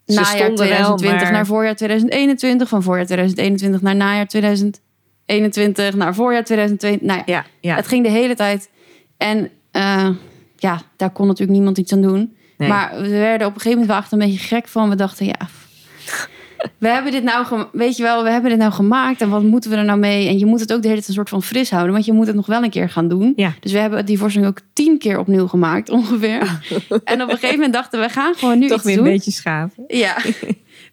Ze najaar stonden wel, 2020 maar- naar voorjaar 2021. Van voorjaar 2021 naar najaar 2021. Naar voorjaar 2022. Nou ja, ja, het ging de hele tijd. En eh, ja, daar kon natuurlijk niemand iets aan doen. Nee. Maar we werden op een gegeven moment wel echt een beetje gek van. We dachten, ja, we hebben dit nou, weet je wel, we hebben dit nou gemaakt. En wat moeten we er nou mee? En je moet het ook de hele tijd een soort van fris houden. Want je moet het nog wel een keer gaan doen. Ja. Dus we hebben die voorstelling ook tien keer opnieuw gemaakt, ongeveer. en op een gegeven moment dachten we, we gaan gewoon nu Toch iets weer doen. een beetje schaven. Ja.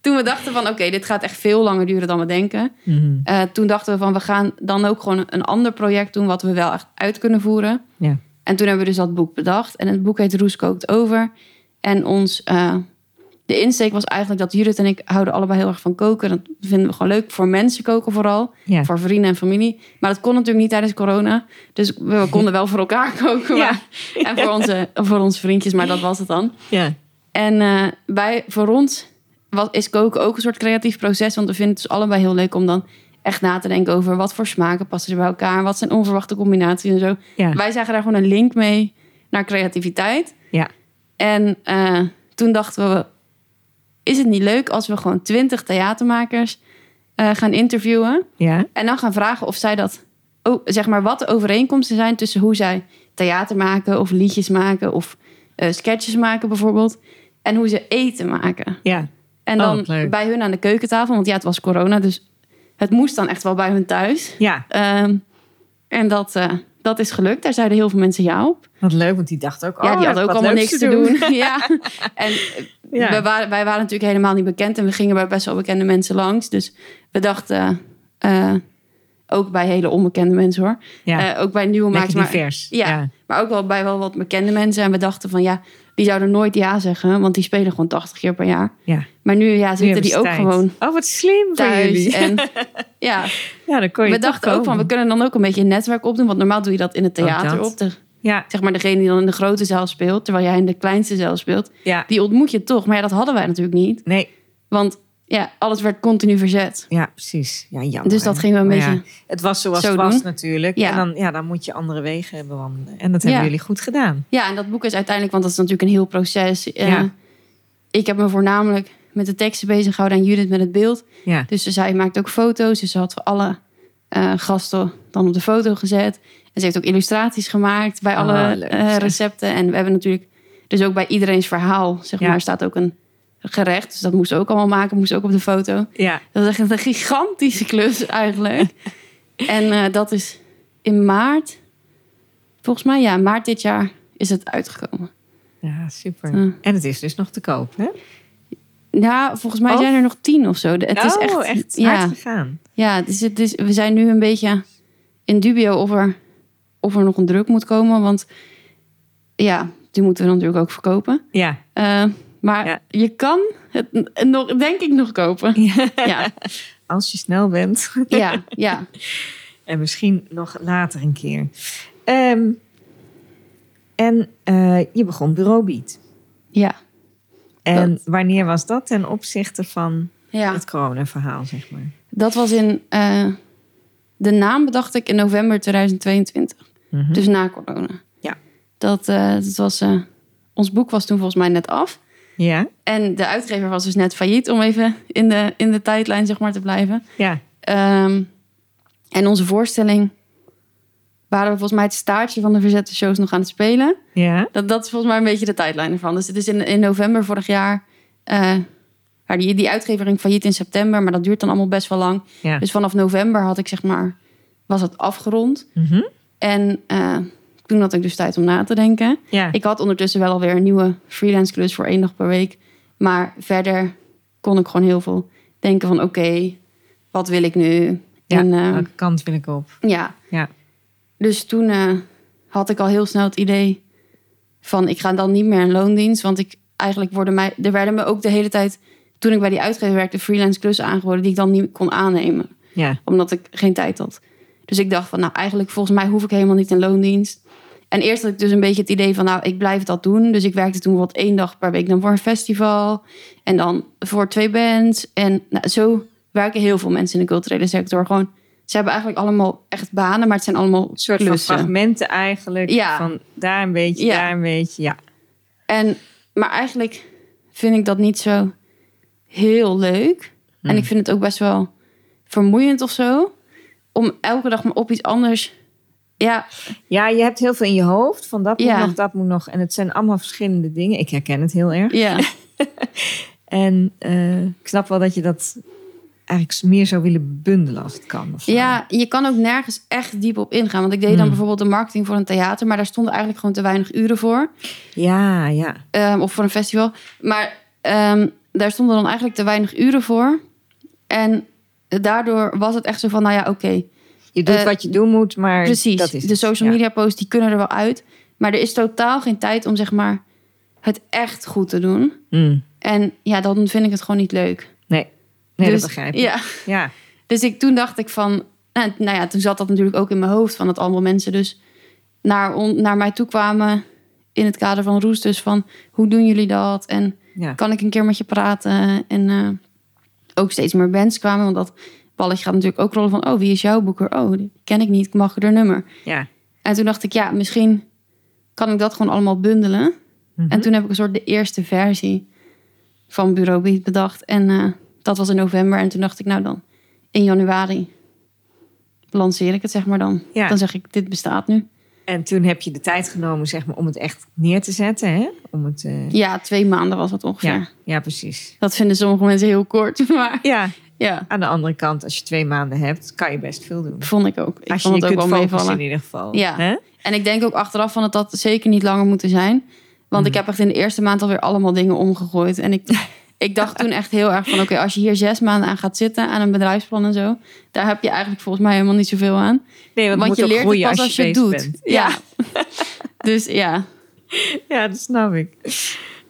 Toen we dachten van, oké, dit gaat echt veel langer duren dan we denken. Mhm. Eh, toen dachten we van, we gaan dan ook gewoon een ander project doen... wat we wel echt uit kunnen voeren. Ja. En toen hebben we dus dat boek bedacht. En het boek heet Roes kookt over. En ons, eh, de insteek was eigenlijk dat Judith en ik houden allebei heel erg van koken. Dat vinden we gewoon leuk. Voor mensen koken vooral. Ja. Voor vrienden en familie. Maar dat kon natuurlijk niet tijdens corona. Dus we konden wel voor elkaar koken. Ja. Maar, en voor onze, voor onze vriendjes, maar dat was het dan. Ja. En eh, wij, voor ons was, is koken ook een soort creatief proces. Want we vinden het dus allebei heel leuk om dan echt na te denken over wat voor smaken passen er bij elkaar. Wat zijn onverwachte combinaties en zo. Ja. Wij zagen daar gewoon een link mee naar creativiteit. Ja. En eh, toen dachten we, is het niet leuk als we gewoon twintig theatermakers eh, gaan interviewen. Ja. En dan gaan vragen of zij dat oh, zeg maar wat de overeenkomsten zijn tussen hoe zij theater maken of liedjes maken of eh, sketches maken bijvoorbeeld en hoe ze eten maken. Ja. En Oh, dan bij hun aan de keukentafel, want ja, het was corona, dus het moest dan echt wel bij hun thuis. Ja, Ehm, en dat, eh, dat is gelukt. Daar zeiden heel veel mensen ja op. wat leuk, want die dacht ook... ja, oh, die ik hadden ook allemaal niks te doen. ja. En Ja. we waren, wij waren natuurlijk helemaal niet bekend en we gingen bij best wel bekende mensen langs. Dus we dachten, eh, ook bij hele onbekende mensen hoor. Ja, Eh, ook bij nieuwe makers. Maar, ja. ja. maar ook wel bij wel wat bekende mensen. En we dachten van ja, die zouden nooit ja zeggen, want die spelen gewoon 80 keer per jaar. Ja. Maar nu ja, zitten die ook tijd. gewoon Oh, wat slim thuis. jullie. En ja, ja, dan kon je we dachten ook van, we kunnen dan ook een beetje een netwerk opdoen. Want normaal doe je dat in het theater op. De, Ja, zeg maar degene die dan in de grote zaal speelt, terwijl jij in de kleinste zaal speelt. ja. Die ontmoet je toch. Maar ja, dat hadden wij natuurlijk niet. Nee, Want ja, alles werd continu verzet. ja, precies. Ja, jammer. Dus dat hè. gingen we een Maar beetje... ja, het was zoals zo het was doen. natuurlijk. Ja. En dan, ja, dan moet je andere wegen bewandelen. En dat Ja. hebben jullie goed gedaan. Ja, en dat boek is uiteindelijk, want dat is natuurlijk een heel proces. Eh, Ja. Ik heb me voornamelijk met de teksten bezig gehouden en Judith met het beeld. Ja, Dus zij maakt ook foto's. Dus ze had voor alle eh, gasten dan op de foto gezet. En ze heeft ook illustraties gemaakt bij Ah, alle leuk, eh, recepten. En we hebben natuurlijk dus ook bij iedereen's verhaal, zeg Ja. maar, staat ook een gerecht. Dus dat moesten we ook allemaal maken, moest ook op de foto. ja. Dat is echt een gigantische klus eigenlijk. en eh, dat is in maart, volgens mij ja, maart dit jaar is het uitgekomen. ja super. En het is dus nog te koop, hè? Ja, volgens mij Of? zijn er nog tien of zo. Het is oh, echt, echt ja, hard gegaan. ja is, het is, we zijn nu een beetje in dubio of er, of er nog een druk moet komen. Want ja, die moeten we natuurlijk ook verkopen. Ja. Eh, maar Ja. je kan het nog, denk ik nog kopen. Ja, Als je snel bent. ja, ja. En misschien nog later een keer. Ehm, en eh, je begon Bureau Beat. ja. En Dat- wanneer was dat ten opzichte van ja. het corona-verhaal, zeg maar? Dat was in. eh, de naam bedacht ik in november 2022. Mhm. Dus na corona. Ja. Dat, eh, dat was. eh, ons boek was toen volgens mij net af. Ja, En de uitgever was dus net failliet, om even in de, in de tijdlijn zeg maar, te blijven. ja, Ehm, en onze voorstelling waren we volgens mij het staartje van de verzette shows nog aan het spelen. ja. Dat, dat is volgens mij een beetje de tijdlijn ervan. Dus het is in, in november vorig jaar. ja, die, die uitgever ging failliet in september, maar dat duurt dan allemaal best wel lang. ja. Dus vanaf november had ik zeg maar, was het afgerond. Mhm. En eh, toen had ik dus tijd om na te denken. ja. Ik had ondertussen wel alweer een nieuwe freelance klus voor één dag per week. Maar verder kon ik gewoon heel veel denken van oké, wat wil ik nu? Ja, En eh, welke kant wil ik op? ja, Ja, dus toen eh, had ik al heel snel het idee van ik ga dan niet meer in loondienst. Want ik eigenlijk worden mij, er werden me ook de hele tijd, toen ik bij die uitgever werkte, freelance klussen aangeboden die ik dan niet kon aannemen. ja, Omdat ik geen tijd had. Dus ik dacht van nou eigenlijk volgens mij hoef ik helemaal niet in loondienst. En eerst had ik dus een beetje het idee van nou ik blijf dat doen. Dus ik werkte toen wat één dag per week dan voor een festival. En dan voor twee bands. En nou, zo werken heel veel mensen in de culturele sector. Gewoon, ze hebben eigenlijk allemaal echt banen, maar het zijn allemaal een soort van fragmenten eigenlijk. Ja. Van daar een beetje, Ja. daar een beetje. Ja, En, maar eigenlijk vind ik dat niet zo heel leuk. En Hmm. ik vind het ook best wel vermoeiend of zo. Om elke dag maar op iets anders. Ja, ja, je hebt heel veel in je hoofd. Van dat Ja. moet nog, dat moet nog. En het zijn allemaal verschillende dingen. Ik herken het heel erg. ja, En eh, ik snap wel dat je dat eigenlijk meer zou willen bundelen als het kan. Ja, je kan ook nergens echt diep op ingaan. Want ik deed dan Hmm. bijvoorbeeld de marketing voor een theater, maar daar stonden eigenlijk gewoon te weinig uren voor. ja, ja. Ehm, of voor een festival. Maar ehm, daar stonden dan eigenlijk te weinig uren voor. En daardoor was het echt zo van, nou ja, oké. Je doet Eh, wat je doen moet, maar Precies, dat is de social Ja. media posts die kunnen er wel uit. Maar er is totaal geen tijd om zeg maar het echt goed te doen. Mm. En ja, dan vind ik het gewoon niet leuk. Nee, dus, dat begrijp ik. Ja, Ja. dus ik, toen dacht ik van... Nou, nou ja, toen zat dat natuurlijk ook in mijn hoofd. Van dat allemaal mensen dus naar, on- naar mij toe kwamen... in het kader van Roes. Dus van, hoe doen jullie dat? En Ja. kan ik een keer met je praten? En eh, ook steeds meer bands kwamen. Want dat balletje gaat natuurlijk ook rollen van... oh, wie is jouw boeker? Oh, die ken ik niet, ik mag er nummer. ja. En toen dacht ik, ja, misschien kan ik dat gewoon allemaal bundelen. Mhm. En toen heb ik een soort de eerste versie van Bureau Beat bedacht. En eh, dat was in november. En toen dacht ik, nou dan, in januari lanceer ik het zeg maar dan. Ja. Dan zeg ik, dit bestaat nu. En toen heb je de tijd genomen zeg maar, om het echt neer te zetten. Hè? Om het, eh, Ja, twee maanden was het ongeveer. ja, ja, precies. Dat vinden sommige mensen heel kort. Maar Ja, ja, aan de andere kant, als je twee maanden hebt, kan je best veel doen. vond ik ook. Ik als je vond je het ook kunt wel meevallen. in ieder geval. Ja. Hè? En ik denk ook achteraf van dat dat zeker niet langer moeten zijn. Want Mhm. ik heb echt in de eerste maand alweer allemaal dingen omgegooid. En ik, ik dacht toen echt heel erg van... oké, als je hier zes maanden aan gaat zitten... aan een bedrijfsplan en zo... daar heb je eigenlijk volgens mij helemaal niet zoveel aan. Nee, want, je leert het pas als je het doet. bent. Ja. dus ja. Ja, dat snap ik.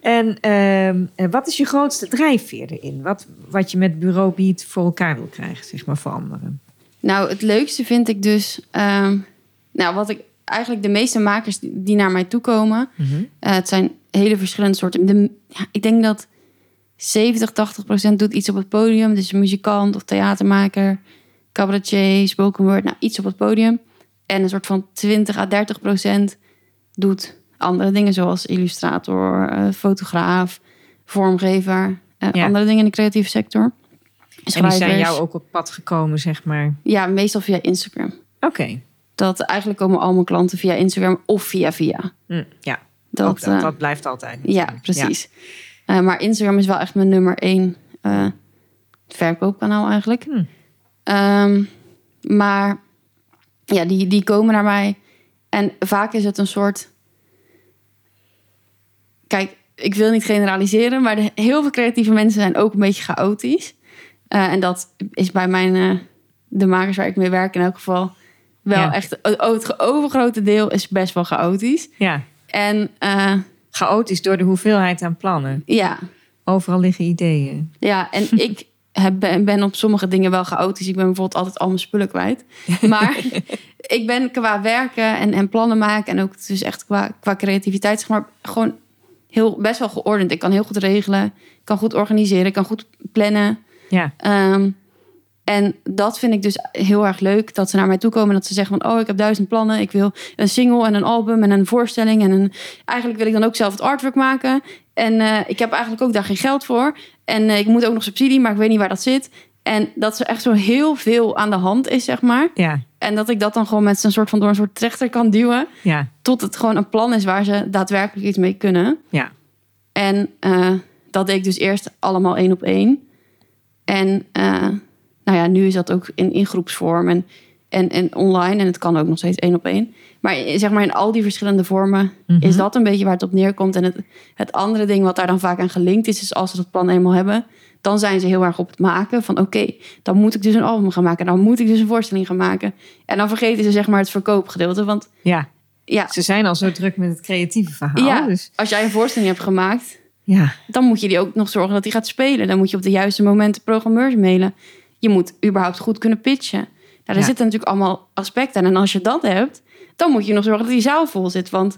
En ehm, en wat is je grootste drijfveer erin? Wat, wat je met Bureau Beat voor elkaar wil krijgen, zeg maar, voor anderen? Nou, het leukste vind ik dus... ehm, nou, wat ik... Eigenlijk de meeste makers die naar mij toe komen... Eh, het zijn hele verschillende soorten. De, ja, ik denk dat 70, 80 procent doet iets op het podium. Dus muzikant of theatermaker, cabaretier, spoken word, nou iets op het podium. En een soort van 20 à 30 procent doet andere dingen zoals illustrator, eh, fotograaf, vormgever, eh, Ja. andere dingen in de creatieve sector. En die Schrijvers. zijn jou ook op pad gekomen, zeg maar. Ja, meestal via Instagram. Oké. Dat eigenlijk komen al mijn klanten via Instagram of via via. Hm, ja, Dat, eh, dat blijft altijd. Ja, precies. Eh, maar Instagram is wel echt mijn nummer één eh, verkoopkanaal eigenlijk. Hm. Ehm, maar ja, die, die komen naar mij. En vaak is het een soort... Kijk, ik wil niet generaliseren, maar de, heel veel creatieve mensen zijn ook een beetje chaotisch. Eh, en dat is bij mijn, de makers waar ik mee werk in elk geval wel Ja. echt... Het, overgrote deel is best wel chaotisch. Ja, En chaotisch door de hoeveelheid aan plannen. ja, Overal liggen ideeën. Ja, en ik heb, ben, op sommige dingen wel chaotisch. Ik ben bijvoorbeeld altijd al mijn spullen kwijt. Maar ik ben qua werken en, en plannen maken... en ook dus echt qua, qua creativiteit... zeg maar gewoon heel, best wel geordend. Ik kan heel goed regelen. Ik kan goed organiseren. Ik kan goed plannen. Ja, Ehm, en dat vind ik dus heel erg leuk. Dat ze naar mij toe komen en dat ze zeggen van... oh, ik heb duizend plannen. Ik wil een single en een album en een voorstelling. En een, eigenlijk wil ik dan ook zelf het artwork maken. En eh, ik heb eigenlijk ook daar geen geld voor. En eh, ik moet ook nog subsidie, maar ik weet niet waar dat zit. En dat er echt zo heel veel aan de hand is, zeg maar. ja, En dat ik dat dan gewoon met zo'n soort van door een soort trechter kan duwen. ja, Tot het gewoon een plan is waar ze daadwerkelijk iets mee kunnen. ja. En eh, dat deed ik dus eerst allemaal één op één. En nou ja, nu is dat ook in, in groepsvorm en, en, en online. En het kan ook nog steeds één op één. Maar zeg maar in al die verschillende vormen Mhm. is dat een beetje waar het op neerkomt. En het, het andere ding wat daar dan vaak aan gelinkt is, is als ze dat plan eenmaal hebben, dan zijn ze heel erg op het maken van oké, dan moet ik dus een album gaan maken. Dan moet ik dus een voorstelling gaan maken. En dan vergeten ze zeg maar het verkoopgedeelte. Want ja. ja, Ze zijn al zo druk met het creatieve verhaal. ja Dus, als jij een voorstelling hebt gemaakt, ja, dan moet je die ook nog zorgen dat die gaat spelen. Dan moet je op de juiste momenten programmeurs mailen. Je moet überhaupt goed kunnen pitchen. Nou, daar Ja. zitten natuurlijk allemaal aspecten aan. En als je dat hebt, dan moet je nog zorgen dat die zaal vol zit. Want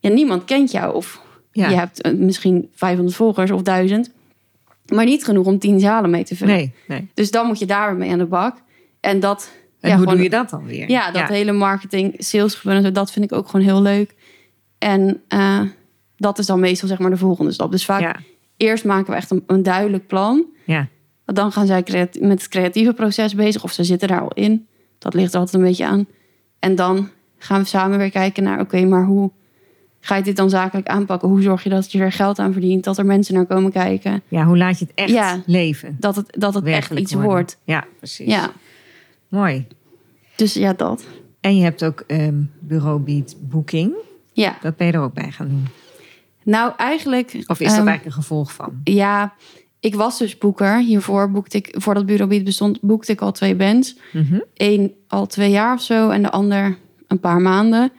ja, niemand kent jou. Of ja. je hebt eh, misschien 500 volgers of 1000. Maar niet genoeg om 10 zalen mee te vullen. Nee, nee. Dus dan moet je daar mee aan de bak. En dat, En ja, hoe gewoon- doe je dat dan weer? ja, dat hele marketing, sales dat vind ik ook gewoon heel leuk. En eh, dat is dan meestal zeg maar de volgende stap. Dus vaak eerst maken we echt een, een duidelijk plan. ja, Want Dan gaan zij met het creatieve proces bezig. Of ze zitten daar al in. Dat ligt er altijd een beetje aan. En dan gaan we samen weer kijken naar... oké, maar hoe ga je dit dan zakelijk aanpakken? Hoe zorg je dat je er geld aan verdient? Dat er mensen naar komen kijken? ja. Hoe laat je het echt Ja. leven? Dat het, dat het echt iets worden. wordt. Ja, precies. Ja, Mooi. dus ja, dat. En je hebt ook ehm Bureau Beat Booking. Ja, Dat ben je er ook bij gaan doen. nou eigenlijk... Of is dat ehm, eigenlijk een gevolg van? Ja, ik was dus boeker. Hiervoor boekte ik, voordat Bureau Beat bestond, boekte ik al twee bands. Mhm. Eén al twee jaar of zo en de ander een paar maanden.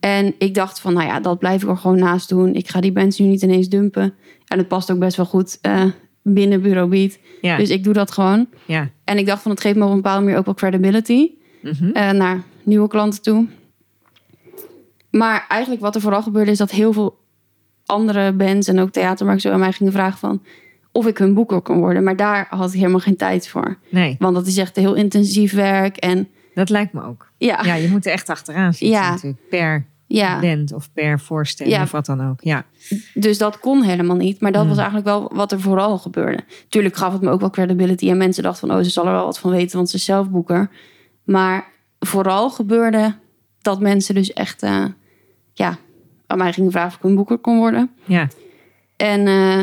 En ik dacht van, nou ja, dat blijf ik er gewoon naast doen. Ik ga die bands nu niet ineens dumpen. En het past ook best wel goed eh, binnen Bureau Beat. Ja, Dus ik doe dat gewoon. ja. En ik dacht van, het geeft me op een bepaalde manier ook wel credibility Mhm. eh, naar nieuwe klanten toe. Maar eigenlijk wat er vooral gebeurde is dat heel veel andere bands en ook theatermakers zo aan mij gingen vragen van of ik hun boeker kon worden. Maar daar had ik helemaal geen tijd voor. Nee, Want dat is echt heel intensief werk. En dat lijkt me ook. ja, Ja, je moet er echt achteraan zitten Ja. natuurlijk. Per ja. band of per voorstelling Ja. of wat dan ook. Ja, dus dat kon helemaal niet. Maar dat Hmm. was eigenlijk wel wat er vooral gebeurde. Tuurlijk gaf het me ook wel credibility. En mensen dachten van, oh, ze zal er wel wat van weten, want ze is zelf boeker. Maar vooral gebeurde dat mensen dus echt eh, ja, aan mij gingen vragen of ik een boeker kon worden. Ja. En eh,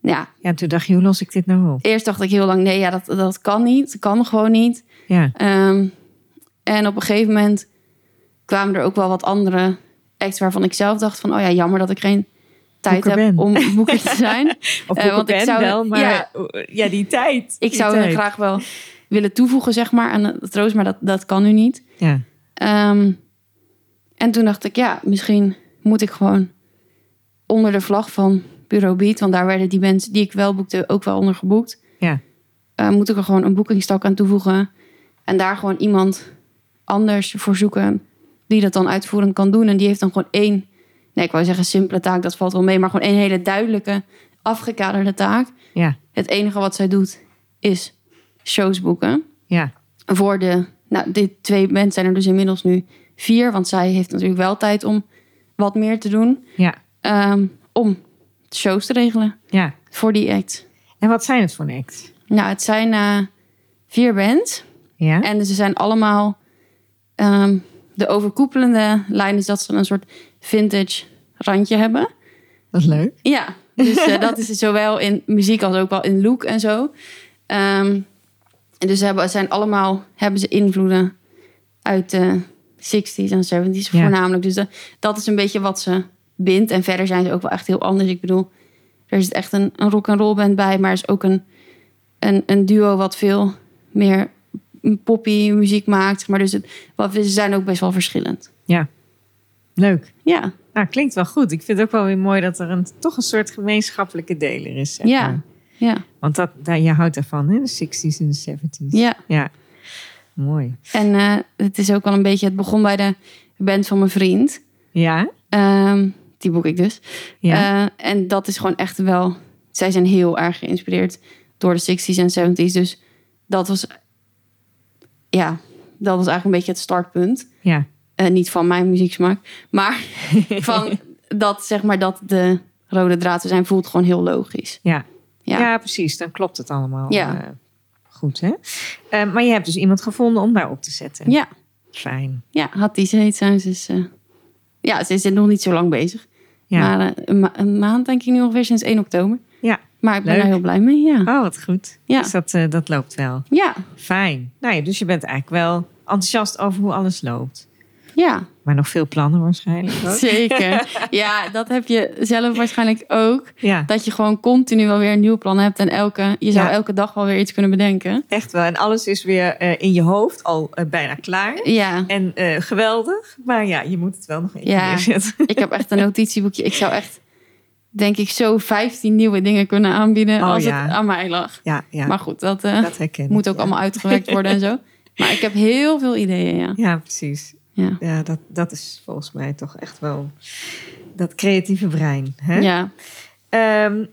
ja, ja, en toen dacht je, hoe los ik dit nou op? eerst dacht ik heel lang, nee, ja, dat, dat kan niet. Dat kan gewoon niet. Ja, Ehm, en op een gegeven moment kwamen er ook wel wat andere acts waarvan ik zelf dacht van, oh ja, jammer dat ik geen tijd heb ben. om boeker te zijn. of uh, want ik zou- wel, maar ja. ja, die tijd. ik die zou tijd. graag wel willen toevoegen, zeg maar, aan het troost, maar dat, dat kan nu niet. Ja, Ehm, en toen dacht ik, ja, misschien moet ik gewoon onder de vlag van Bureau Beat, want daar werden die mensen die ik wel boekte ook wel onder geboekt. ja, Eh, moet ik er gewoon een boekingstak aan toevoegen en daar gewoon iemand anders voor zoeken die dat dan uitvoerend kan doen. En die heeft dan gewoon één, nee, ik wou zeggen simpele taak, dat valt wel mee, maar gewoon één hele duidelijke, afgekaderde taak. ja, Het enige wat zij doet is shows boeken ja, voor de. Nou, dit twee mensen zijn er dus inmiddels nu vier. Want zij heeft natuurlijk wel tijd om wat meer te doen. ja, ehm, om shows te regelen ja. voor die act. En wat zijn het voor een act? Nou, het zijn eh, vier bands. Ja, En ze zijn allemaal. ehm, de overkoepelende lijn is dat ze een soort vintage randje hebben. dat is leuk. Ja, dus eh, dat is zowel in muziek als ook wel in look en zo. Ehm, en dus ze hebben, zijn allemaal hebben ze invloeden uit de 60s en 70s Ja. voornamelijk. Dus de- dat is een beetje wat ze bindt. En verder zijn ze ook wel echt heel anders. Ik bedoel, er is echt een, een rock and roll band bij, maar er is ook een, een, een duo wat veel meer poppy muziek maakt. zeg Maar dus het, wat, ze zijn ook best wel verschillend. Leuk. Ja, Nou, klinkt wel goed. Ik vind het ook wel weer mooi dat er een, toch een soort gemeenschappelijke deler is. zeg Ja. maar. ja, Want dat, daar, je houdt ervan, hè? De 60s en de 70s. ja. Ja. Mooi. En eh, het is ook wel een beetje, het begon bij de band van mijn vriend. Ja? Ehm, die boek ik dus. Ja. Eh, en dat is gewoon echt wel, zij zijn heel erg geïnspireerd door de 60s en 70s. Dus dat was, ja, dat was eigenlijk een beetje het startpunt. ja. Eh, niet van mijn muzieksmaak, maar van dat zeg maar dat de rode draad te zijn voelt gewoon heel logisch. Ja. Ja. Ja. precies. Dan klopt het allemaal. Ja. eh, goed, hè? Maar je hebt dus iemand gevonden om daar op te zetten. Ja, Fijn. ja had die ze heet zijn. Ze is, ja, ze is er nog niet zo lang bezig. Ja. Maar eh, een, ma- een maand denk ik nu ongeveer sinds 1 oktober. Ja. Maar ik ben Leuk. daar heel blij mee, ja. Oh, wat goed. Ja. Dus dat, eh, dat loopt wel. Ja, Fijn. Nou ja, dus je bent eigenlijk wel enthousiast over hoe alles loopt. Ja, Maar nog veel plannen waarschijnlijk ook. zeker. Ja, dat heb je zelf waarschijnlijk ook. Ja, Dat je gewoon continu wel weer een nieuw plan hebt. En elke, je zou Ja. elke dag wel weer iets kunnen bedenken. echt wel. En alles is weer eh, in je hoofd al eh, bijna klaar. Ja, En eh, geweldig. Maar ja, je moet het wel nog even Ja. neerzetten. ik heb echt een notitieboekje. Ik zou echt, denk ik, zo 15 nieuwe dingen kunnen aanbieden Oh, als ja. het aan mij lag. Ja, ja Maar goed, dat, dat moet ook allemaal uitgewerkt worden en zo. Maar ik heb heel veel ideeën, ja. Ja, precies. Ja, Ja, dat, dat is volgens mij toch echt wel dat creatieve brein. Hè? ja. Ehm,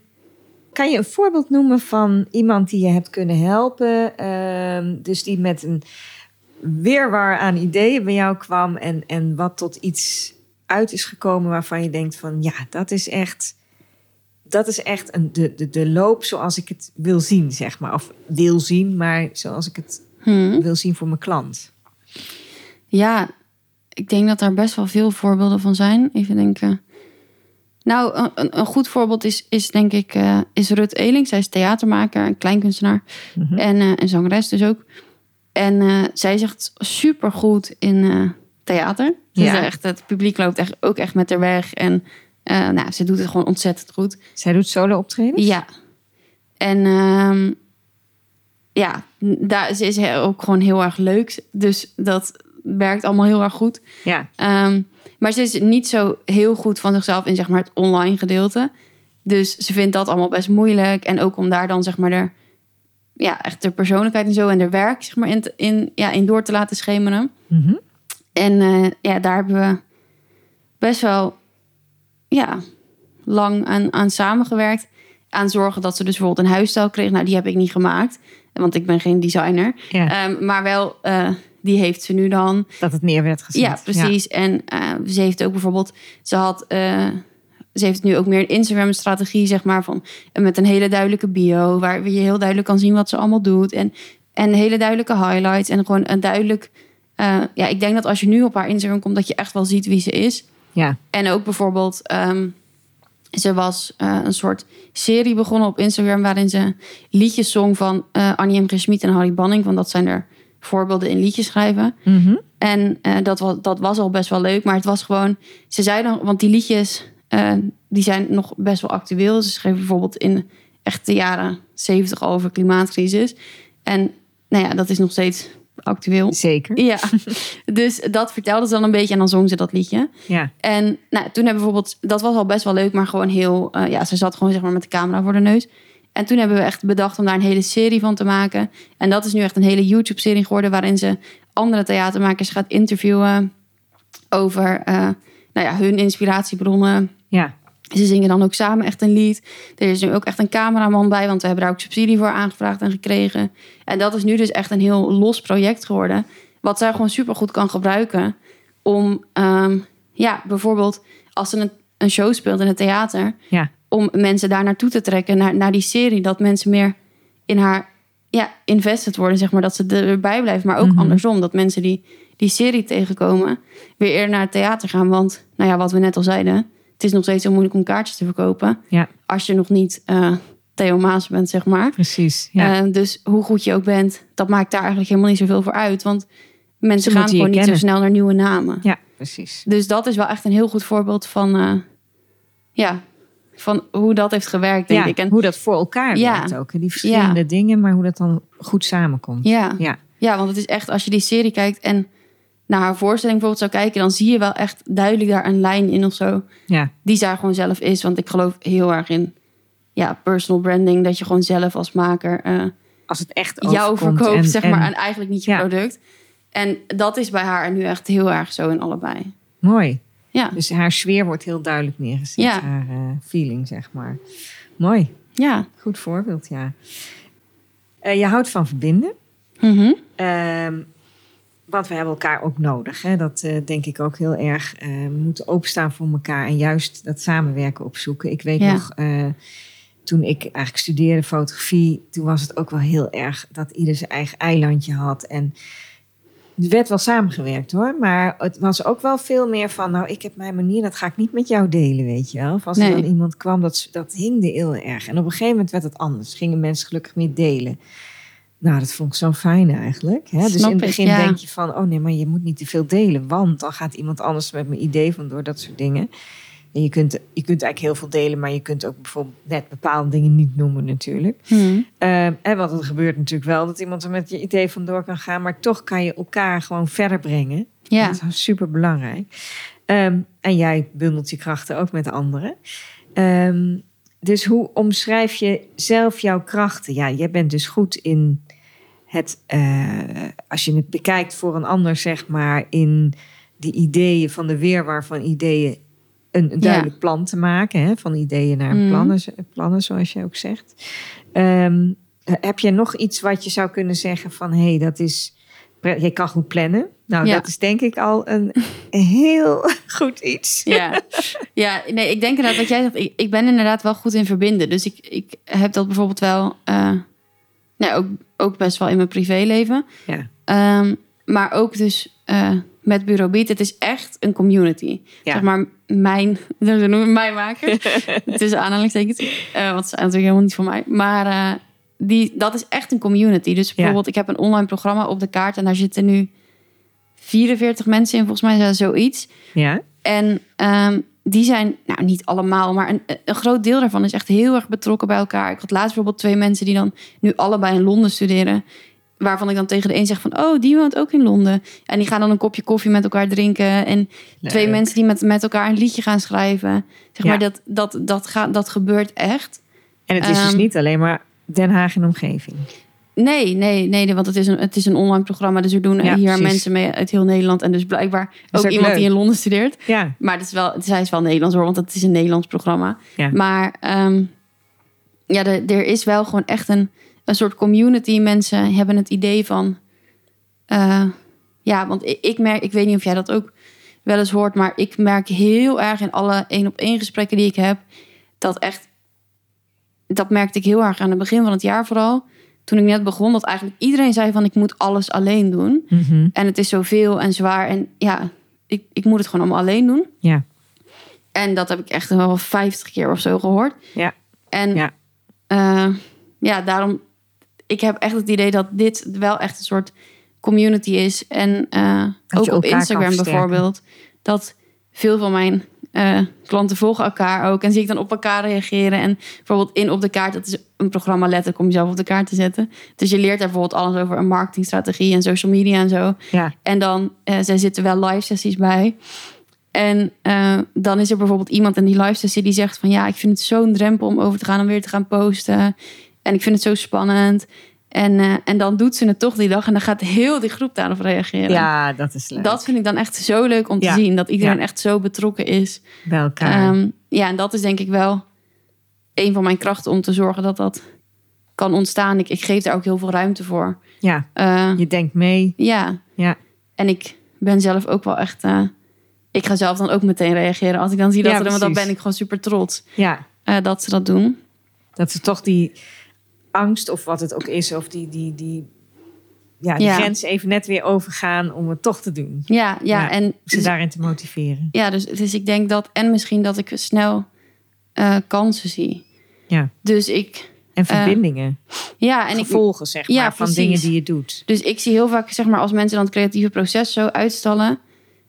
kan je een voorbeeld noemen van iemand die je hebt kunnen helpen? ehm, dus die met een weerwar aan ideeën bij jou kwam en, en wat tot iets uit is gekomen waarvan je denkt van ja, dat is echt, dat is echt een, de, de, de loop zoals ik het wil zien, zeg maar. Of wil zien, maar zoals ik het Hm. wil zien voor mijn klant. Ja, ik denk dat daar best wel veel voorbeelden van zijn. Even denken. Nou, een- een, goed voorbeeld is, is denk ik eh, is Rut Eling. Zij is theatermaker, een kleinkunstenaar Mhm. en een zangeres dus ook. En eh, zij zegt super goed in theater. Ze Ja. echt, het publiek loopt echt, ook echt met haar weg. En nou, ze doet het gewoon ontzettend goed. Zij doet solo optredens? Ja. En ehm, ja, daar, ze is ook gewoon heel erg leuk. Dus dat werkt allemaal heel erg goed. Ja, Ehm, maar ze is niet zo heel goed van zichzelf in zeg maar, het online gedeelte. Dus ze vindt dat allemaal best moeilijk. En ook om daar dan zeg maar de, ja, echt de persoonlijkheid en zo en de werk zeg maar, in, in, ja, in door te laten schemeren. Mhm. En eh, ja, daar hebben we best wel ja, lang aan, aan samengewerkt. Aan zorgen dat ze dus bijvoorbeeld een huisstijl kreeg. Nou, die heb ik niet gemaakt, want ik ben geen designer. ja. Ehm, maar wel, eh, die heeft ze nu dan. dat het neer werd gezet. Ja, precies. En eh, ze heeft ook bijvoorbeeld, ze had, eh, ze heeft nu ook meer een Instagram-strategie, zeg maar, van met een hele duidelijke bio, waar je heel duidelijk kan zien wat ze allemaal doet. En En hele duidelijke highlights. En gewoon een duidelijk... ja, ik denk dat als je nu op haar Instagram komt... dat je echt wel ziet wie ze is. Ja, En ook bijvoorbeeld... ehm, ze was eh, een soort serie begonnen op Instagram... waarin ze liedjes zong van eh, Annie M. G. Schmid en Harry Banning. Want dat zijn er voorbeelden in liedjes schrijven. Mhm. En eh, dat, was, dat was al best wel leuk. Maar het was gewoon... Ze zei dan... Want die liedjes... die zijn nog best wel actueel. Ze schreef bijvoorbeeld in echt de jaren 70 over klimaatcrisis. En nou ja, dat is nog steeds actueel. zeker. Ja, dus dat vertelde ze dan een beetje en dan zong ze dat liedje. Ja, En nou, toen hebben we bijvoorbeeld, dat was al best wel leuk, maar gewoon heel, eh, ja, ze zat gewoon zeg maar met de camera voor de neus. En toen hebben we echt bedacht om daar een hele serie van te maken. En dat is nu echt een hele YouTube-serie geworden waarin ze andere theatermakers gaat interviewen over eh, nou ja, hun inspiratiebronnen. ja, Ze zingen dan ook samen echt een lied. Er is nu ook echt een cameraman bij, want we hebben daar ook subsidie voor aangevraagd en gekregen. En dat is nu dus echt een heel los project geworden. Wat zij gewoon super goed kan gebruiken om, ehm, ja, bijvoorbeeld als ze een, een show speelt in het theater, ja. om mensen daar naartoe te trekken, naar, naar die serie. Dat mensen meer in haar ja, invested worden, zeg maar. Dat ze erbij blijven. Maar ook Mhm. andersom, dat mensen die die serie tegenkomen... weer eerder naar het theater gaan. Want, nou ja, wat we net al zeiden... het is nog steeds heel moeilijk om kaartjes te verkopen... Ja, als je nog niet eh Theo Maas bent, zeg maar. precies. Ja. Eh, dus hoe goed je ook bent, dat maakt daar eigenlijk helemaal niet zoveel voor uit. Want mensen Ze gaan gewoon niet zo snel naar nieuwe namen. ja, precies. Dus dat is wel echt een heel goed voorbeeld van, eh, ja, van hoe dat heeft gewerkt, denk ja, ik. En hoe dat voor elkaar Ja. werkt ook. Die verschillende dingen, maar hoe dat dan goed samenkomt. ja, Ja, ja, want het is echt, als je die serie kijkt en naar haar voorstelling bijvoorbeeld zou kijken, dan zie je wel echt duidelijk daar een lijn in of zo, ja, die daar gewoon zelf is. Want ik geloof heel erg in, ja, personal branding, dat je gewoon zelf als maker eh, als het echt jou verkoopt, en- zeg maar, en eigenlijk niet je Ja. product. En dat is bij haar nu echt heel erg zo in allebei. Mooi. Ja, Dus haar sfeer wordt heel duidelijk neergezet. Ja. Haar eh, feeling, zeg maar. Mooi. ja. Goed voorbeeld, ja. Eh, je houdt van verbinden. Mhm. Ehm, want we hebben elkaar ook nodig. Hè? Dat eh, denk ik ook heel erg. Eh, we moeten openstaan voor elkaar en juist dat samenwerken opzoeken. Ik weet Ja. nog, eh, toen ik eigenlijk studeerde fotografie, toen was het ook wel heel erg dat ieder zijn eigen eilandje had. En er werd wel samengewerkt hoor, maar het was ook wel veel meer van, nou ik heb mijn manier, dat ga ik niet met jou delen, weet je wel. Of als er dan iemand kwam, dat, dat hingde heel erg. En op een gegeven moment werd het anders, gingen mensen gelukkig meer delen. Nou, dat vond ik zo fijn eigenlijk. Hè? Dus in het ik, begin ja. denk je van, oh nee, maar je moet niet te veel delen, want dan gaat iemand anders met mijn idee vandoor, dat soort dingen. En je kunt, je kunt eigenlijk heel veel delen, maar je kunt ook bijvoorbeeld net bepaalde dingen niet noemen natuurlijk. En want het gebeurt natuurlijk wel dat iemand er met je idee vandoor kan gaan, maar toch kan je elkaar gewoon verder brengen. Ja. Dat is super belangrijk. en jij bundelt je krachten ook met anderen. Ehm, dus hoe omschrijf je zelf jouw krachten? Ja, jij bent dus goed in het, eh, als je het bekijkt voor een ander, zeg maar, in de ideeën van de weerwaar van ideeën een, een duidelijk plan te maken. Hè? Van ideeën naar Mhm. plannen, plannen, zoals je ook zegt. Ehm, heb je nog iets wat je zou kunnen zeggen van hé, hey, dat is. Je kan goed plannen. Nou, Ja. dat is denk ik al een heel goed iets. Ja. ja, nee, ik denk inderdaad wat jij zegt. Ik, ik ben inderdaad wel goed in verbinden. Dus ik, ik heb dat bijvoorbeeld wel, eh, nou, ook, ook best wel in mijn privéleven. Ja. Ehm, maar ook dus eh, met Bureau Beat. Het is echt een community. Ja. Zeg maar mijn, ze noemen het mij maken. Tussen aanhalingstekens. Eh want ze zijn natuurlijk helemaal niet voor mij. Maar eh, die, dat is echt een community. Dus bijvoorbeeld, ik heb een online programma op de kaart. En daar zitten nu 44 mensen in. Volgens mij is dat zoiets. Ja, En ehm, die zijn, nou niet allemaal, maar een, een groot deel daarvan is echt heel erg betrokken bij elkaar. Ik had laatst bijvoorbeeld twee mensen die dan nu allebei in Londen studeren. Waarvan ik dan tegen de een zeg van, oh, die woont ook in Londen. En die gaan dan een kopje koffie met elkaar drinken. En twee mensen die met, met elkaar een liedje gaan schrijven. Zeg Ja. maar, dat, dat, dat, gaat, dat gebeurt echt. En het is dus Ehm, niet alleen maar Den Haag en omgeving. Nee, nee, nee, want het is een, het is een online programma. Dus er doen Ja, hier precies. mensen mee uit heel Nederland. En dus blijkbaar ook, ook iemand leuk. die in Londen studeert. Ja, Maar het is wel, zij is wel Nederlands hoor, want het is een Nederlands programma. Ja. Maar ehm, ja, de- er is wel gewoon echt een, een soort community. Mensen hebben het idee van. eh, ja, want ik, ik merk, ik weet niet of jij dat ook wel eens hoort, maar ik merk heel erg in alle één op één gesprekken die ik heb, dat echt, dat merkte ik heel erg aan het begin van het jaar vooral, toen ik net begon, dat eigenlijk iedereen zei van ik moet alles alleen doen. Mhm. En het is zoveel en zwaar. En ja, ik, ik moet het gewoon allemaal alleen doen. Ja. En dat heb ik echt wel 50 keer of zo gehoord. Ja. En Ja. ja daarom, ik heb echt het idee dat dit wel echt een soort community is. En eh, ook op Instagram bijvoorbeeld, dat veel van mijn eh, klanten volgen elkaar ook. En zie ik dan op elkaar reageren. En bijvoorbeeld in Op de Kaart, dat is een programma letterlijk om jezelf op de kaart te zetten. Dus je leert daar bijvoorbeeld alles over een marketingstrategie en social media en zo. Ja. En dan, eh zij zitten wel live sessies bij. En eh, dan is er bijvoorbeeld iemand in die live sessie die zegt van... ja, ik vind het zo'n drempel om over te gaan en weer te gaan posten. En ik vind het zo spannend. En, eh, en dan doet ze het toch die dag en dan gaat heel die groep daarop reageren. ja, dat is leuk. Dat vind ik dan echt zo leuk om te Ja. zien. Dat iedereen Ja. echt zo betrokken is. Bij elkaar. Ehm, ja, en dat is denk ik wel een van mijn krachten om te zorgen dat dat kan ontstaan. Ik, ik geef daar ook heel veel ruimte voor. ja, Eh, je denkt mee. ja. Ja. En ik ben zelf ook wel echt. eh, ik ga zelf dan ook meteen reageren. Als ik dan zie dat Ja, ze doen, want dan ben ik gewoon super trots Ja, dat ze dat doen. dat ze toch die angst of wat het ook is, of die, die, die, ja, die Ja. grens even net weer overgaan om het toch te doen. Ja, ja, Ja, en Ze dus, daarin te motiveren. ja dus, dus ik denk dat. En misschien dat ik snel eh, kansen zie. Ja. Dus ik. En verbindingen, Ja, en ik, gevolgen zeg maar, ja, van precies. dingen die je doet. Dus ik zie heel vaak, zeg maar, als mensen dan het creatieve proces zo uitstallen,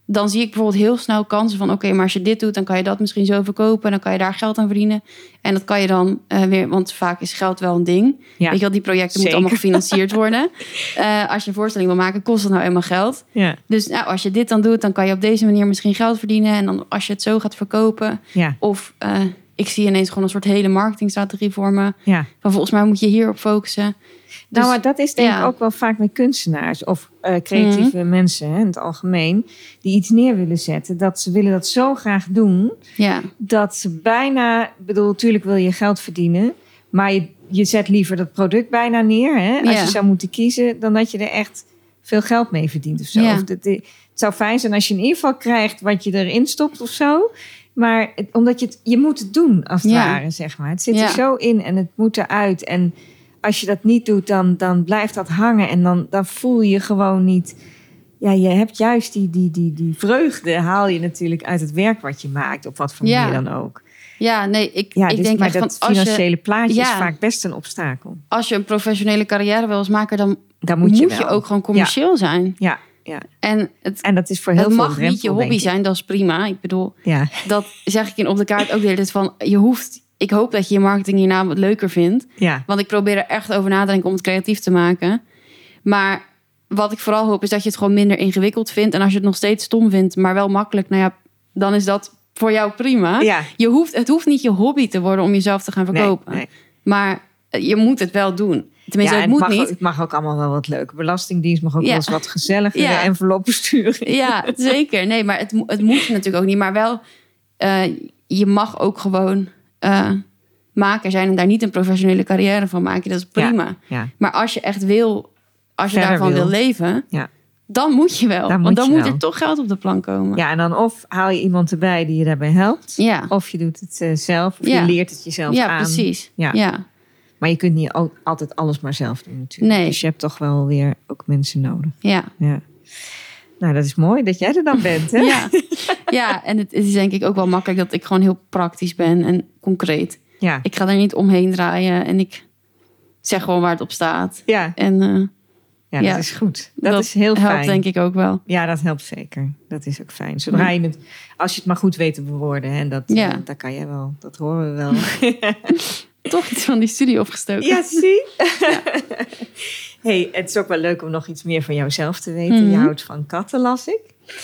dan zie ik bijvoorbeeld heel snel kansen van, oké, maar als je dit doet, dan kan je dat misschien zo verkopen, dan kan je daar geld aan verdienen. En dat kan je dan eh, weer, want vaak is geld wel een ding. Ja. Weet je wel, die projecten Zeker. moeten allemaal gefinancierd worden. Eh, als je een voorstelling wil maken, kost het nou eenmaal geld. Ja, Dus nou, als je dit dan doet, dan kan je op deze manier misschien geld verdienen. En dan als je het zo gaat verkopen, ja, of eh, ik zie ineens gewoon een soort hele marketingstrategie voor me. ja. Van volgens mij moet je hierop focussen. Dus, nou, maar dat is denk ik ja. Mhm. ook wel vaak met kunstenaars of eh, creatieve mensen hè, in het algemeen, die iets neer willen zetten. Dat ze willen dat zo graag doen, ja, dat ze bijna, bedoel, natuurlijk wil je geld verdienen, maar je, je zet liever dat product bijna neer. Hè, als Ja. je zou moeten kiezen, dan dat je er echt veel geld mee verdient of zo. Of dat- het zou fijn zijn als je in ieder geval krijgt wat je erin stopt of zo. Maar het- omdat je het, je moet het doen als het Ja. ware, zeg maar. Het zit er zo in en het moet eruit. En als je dat niet doet, dan, dan blijft dat hangen. En dan, dan voel je gewoon niet... Ja, je hebt juist die, die, die, die vreugde haal je natuurlijk uit het werk wat je maakt. Op wat voor Ja. manier dan ook. ja, nee, ik, Ja, ik dus, denk maar echt van, dat als je, financiële plaatje is vaak best een obstakel. als je een professionele carrière wil maken, dan Daar moet, moet, je, ook gewoon commercieel zijn. Ja, ja. En het, En dat is voor heel het veel mag niet je hobby zijn, dat is prima. Ik bedoel, Ja, dat zeg ik in op de kaart ook de hele tijd van, je hoeft, ik hoop dat je je marketing hierna wat leuker vindt. ja, Want ik probeer er echt over na te denken om het creatief te maken. Maar wat ik vooral hoop is dat je het gewoon minder ingewikkeld vindt. En als je het nog steeds stom vindt, maar wel makkelijk, nou ja, dan is dat voor jou prima. ja. Je hoeft, het hoeft niet je hobby te worden om jezelf te gaan verkopen. Nee, nee. Maar je moet het wel doen. Tenminste, ja, het moet mag, niet. Het mag ook allemaal wel wat leuk. Belastingdienst mag ook Ja. wel eens wat gezelligere Ja. enveloppen sturen. Ja, zeker. Nee, maar het, het moet natuurlijk ook niet. Maar wel, eh, je mag ook gewoon eh, maker zijn en daar niet een professionele carrière van maken. Dat is prima. Ja, Maar als je echt wil, als je Verder daarvan wil, wil. leven, Ja. dan moet je wel. Dan want dan moet wel. er toch geld op de plank komen. ja, en dan of haal je iemand erbij die je daarbij helpt. ja. Of je doet het eh, zelf. Of Ja. je leert het jezelf Ja, aan. precies. Ja. Maar je kunt niet al- altijd alles maar zelf doen natuurlijk. Nee. Dus je hebt toch wel weer ook mensen nodig. Ja. Ja. Nou, dat is mooi dat jij er dan bent, hè? Ja. ja, en het is denk ik ook wel makkelijk dat ik gewoon heel praktisch ben en concreet. Ja. Ik ga er niet omheen draaien en ik zeg gewoon waar het op staat. Ja, En eh, ja, Ja. dat is goed. Dat, is heel helpt fijn. denk ik ook wel. Ja, dat helpt zeker. Dat is ook fijn. Zodra je het, als je het maar goed weet te bewoorden, hè, dat, Ja. eh, dat kan jij wel. Dat horen we wel. Toch iets van die studie opgestoken. ja, zie. hey, het is ook wel leuk om nog iets meer van jouzelf te weten. Je Mhm. houdt van katten, las ik.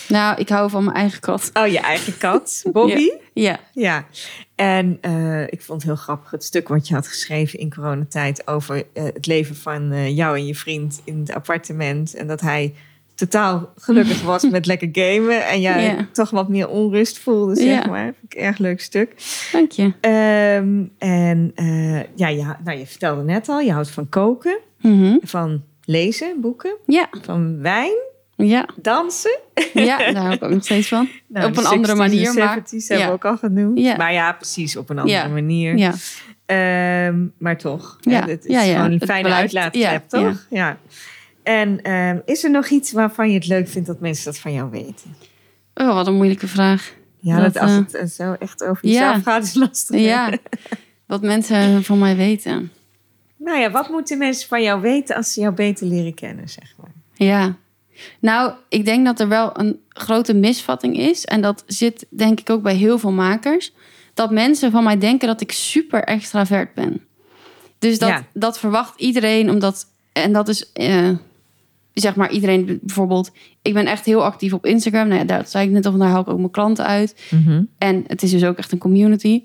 Nou, ik hou van mijn eigen kat. Oh, je eigen kat, Bobby. Ja. Ja, en eh, ik vond het heel grappig het stuk wat je had geschreven in coronatijd over eh, het leven van eh, jou en je vriend in het appartement. En dat hij totaal gelukkig was met lekker gamen en jij Ja. toch wat meer onrust voelde, zeg Ja. maar. Vind ik een erg leuk stuk. Dank je. Ehm, en eh, ja, ja, nou, je vertelde net al, je houdt van koken, Mhm. van lezen, boeken, Ja. van wijn, Ja. dansen. ja, daar hou ik ook nog steeds van. Nou, Op een andere 60s en manier, maar- 70s hebben ja. we ook al genoemd. Ja. Maar ja, precies, op een andere Ja. manier. Ja. Ehm, maar toch. Ja, het is ja, ja. gewoon een fijne uitlaatklep, ja, toch? Ja. En ehm, is er nog iets waarvan je het leuk vindt dat mensen dat van jou weten? Oh, wat een moeilijke vraag. Ja, Dat, dat, als eh, het eh, zo echt over ja. jezelf gaat, is lastig. Ja, wat mensen van mij weten. Nou ja, wat moeten mensen van jou weten als ze jou beter leren kennen, zeg maar? Ja. Nou, ik denk dat er wel een grote misvatting is. En dat zit denk ik ook bij heel veel makers. Dat mensen van mij denken dat ik super extravert ben. Dus dat, Ja. dat verwacht iedereen, omdat... En dat is, eh, zeg maar, iedereen bijvoorbeeld... Ik ben echt heel actief op Instagram. Nou ja, daar zei ik net al, daar haal ik ook mijn klanten uit. En het is dus ook echt een community.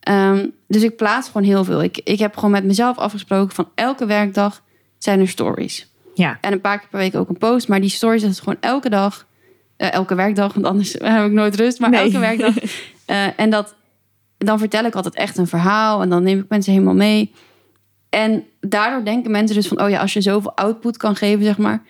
Ehm, dus ik plaats gewoon heel veel. Ik, ik heb gewoon met mezelf afgesproken van elke werkdag zijn er stories. Ja, En een paar keer per week ook een post. Maar die stories is gewoon elke dag. eh, elke werkdag, want anders heb ik nooit rust. Maar Nee. elke werkdag. Eh, en dat, dan vertel ik altijd echt een verhaal. En dan neem ik mensen helemaal mee. En daardoor denken mensen dus van... oh ja, als je zoveel output kan geven, zeg maar...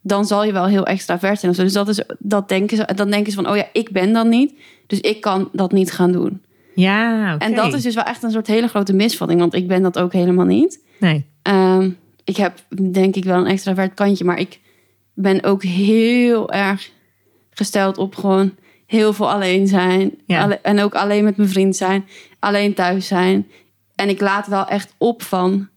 dan zal je wel heel extravert zijn. of zo. Dus dat is, dat denken ze, dan denken ze van... oh ja, ik ben dan niet. Dus ik kan dat niet gaan doen. ja. En dat is dus wel echt een soort hele grote misvatting. Want ik ben dat ook helemaal niet. Nee, Ehm, ik heb denk ik wel een extravert kantje, maar ik ben ook heel erg gesteld op gewoon heel veel alleen zijn. Ja. Alle- en ook alleen met mijn vriend zijn, alleen thuis zijn. En ik laat wel echt op van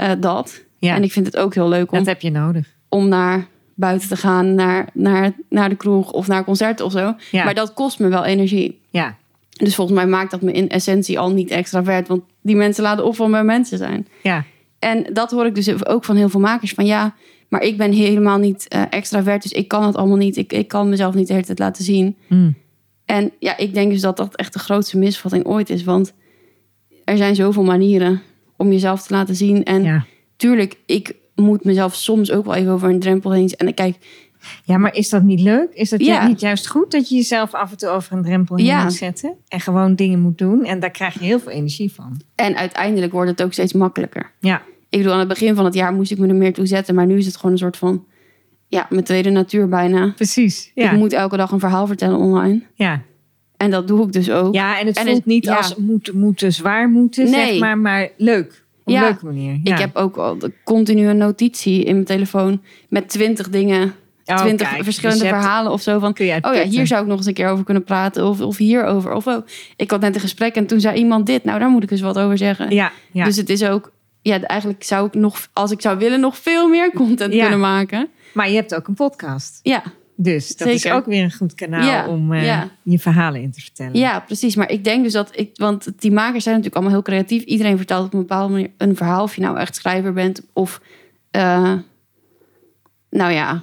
eh, dat. ja, En ik vind het ook heel leuk om, dat heb je nodig. om naar buiten te gaan, naar, naar, naar de kroeg of naar concerten of zo. Ja, Maar dat kost me wel energie. ja, Dus volgens mij maakt dat me in essentie al niet extravert. Want die mensen laten op van bij mensen zijn. ja, En dat hoor ik dus ook van heel veel makers. Van ja, maar ik ben helemaal niet eh, extravert. Dus ik kan het allemaal niet. Ik, ik kan mezelf niet de hele tijd laten zien. Mm. En ja, ik denk dus dat dat echt de grootste misvatting ooit is. Want er zijn zoveel manieren om jezelf te laten zien. En ja. tuurlijk, ik moet mezelf soms ook wel even over een drempel heen. En kijk, Ja, maar is dat niet leuk? Is dat Ja. niet juist goed dat je jezelf af en toe over een drempel heen Ja. moet zetten? En gewoon dingen moet doen. En daar krijg je heel veel energie van. en uiteindelijk wordt het ook steeds makkelijker. Ja, Ik bedoel, aan het begin van het jaar moest ik me er meer toe zetten. Maar nu is het gewoon een soort van, ja, mijn tweede natuur bijna. precies. Ja, Ik moet elke dag een verhaal vertellen online. ja. En dat doe ik dus ook. ja en het En voelt het- niet ja. als moeten, moeten, zwaar moeten, Nee. zeg maar. Maar leuk. Op Ja. een leuke manier. Ja. Ik heb ook al de continue notitie in mijn telefoon met twintig dingen, Oh, twintig kijk, verschillende verhalen of zo. Van, Kun je oh ja, hier zou ik nog eens een keer over kunnen praten. Of, of hierover. Of oh, ik had net een gesprek en toen zei iemand dit. Nou, daar moet ik eens wat over zeggen. Ja, ja. Dus het is ook, ja, eigenlijk zou ik nog, als ik zou willen, nog veel meer content kunnen maken. maar je hebt ook een podcast. Ja, Dus dat is ook weer een goed kanaal Ja, om eh, ja. je verhalen in te vertellen. ja, precies. Maar ik denk dus dat ik, want die makers zijn natuurlijk allemaal heel creatief. Iedereen vertelt op een bepaalde manier een verhaal. Of je nou echt schrijver bent of, eh, nou ja,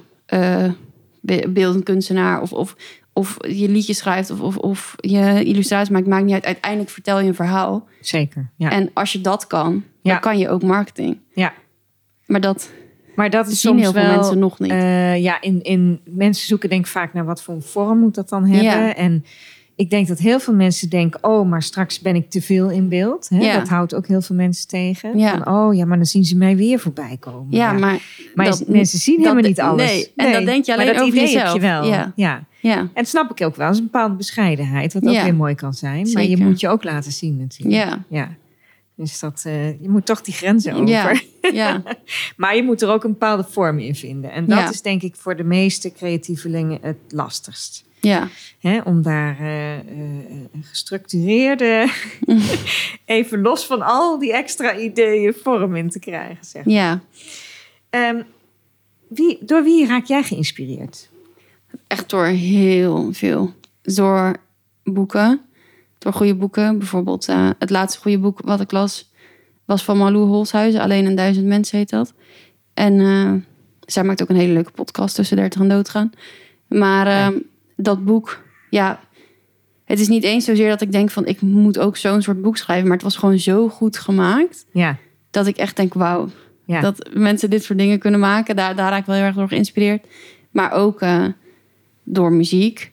be- beeldend kunstenaar. Of, of, of je liedje schrijft of, of, of je illustraties maakt. Maakt niet uit. Uiteindelijk vertel je een verhaal. Zeker. Ja. En als je dat kan, dan kan je ook marketing. ja. Maar dat Maar dat is soms heel veel wel... mensen nog niet. Eh, ja, in, in, mensen zoeken denk ik vaak naar wat voor een vorm moet dat dan hebben. Ja. En ik denk dat heel veel mensen denken, oh, maar straks ben ik te veel in beeld. Hè? Ja. Dat houdt ook heel veel mensen tegen. Ja. Van, oh ja, maar dan zien ze mij weer voorbij komen. ja, maar, maar dat- mensen zien dat helemaal niet alles. nee, en dat denk je maar alleen dat over idee jezelf. heb je wel. Ja. Ja. ja, En dat snap ik ook wel. Dat is een bepaalde bescheidenheid, wat ook weer mooi kan zijn. Maar je moet je ook laten zien natuurlijk. ja, Ja. Dus dat, eh, je moet toch die grenzen over. ja, ja, Maar je moet er ook een bepaalde vorm in vinden. En dat Ja. is denk ik voor de meeste creatievelingen het lastigst. ja, Hè, om daar eh, eh, een gestructureerde, even los van al die extra ideeën, vorm in te krijgen. Zeg. ja. Ehm, wie, door wie raak jij geïnspireerd? Echt door heel veel. Door boeken. Door goede boeken. Bijvoorbeeld eh, het laatste goede boek wat ik las... was van Malou Holshuizen. Alleen een duizend mensen heet dat. En eh, zij maakt ook een hele leuke podcast... tussen 30 en doodgaan. Maar eh, dat boek... Ja, het is niet eens zozeer dat ik denk van... ik moet ook zo'n soort boek schrijven. Maar het was gewoon zo goed gemaakt... Ja, dat ik echt denk, wauw, ja. dat mensen dit soort dingen kunnen maken. Daar, daar raak ik wel heel erg door geïnspireerd. Maar ook eh, door muziek.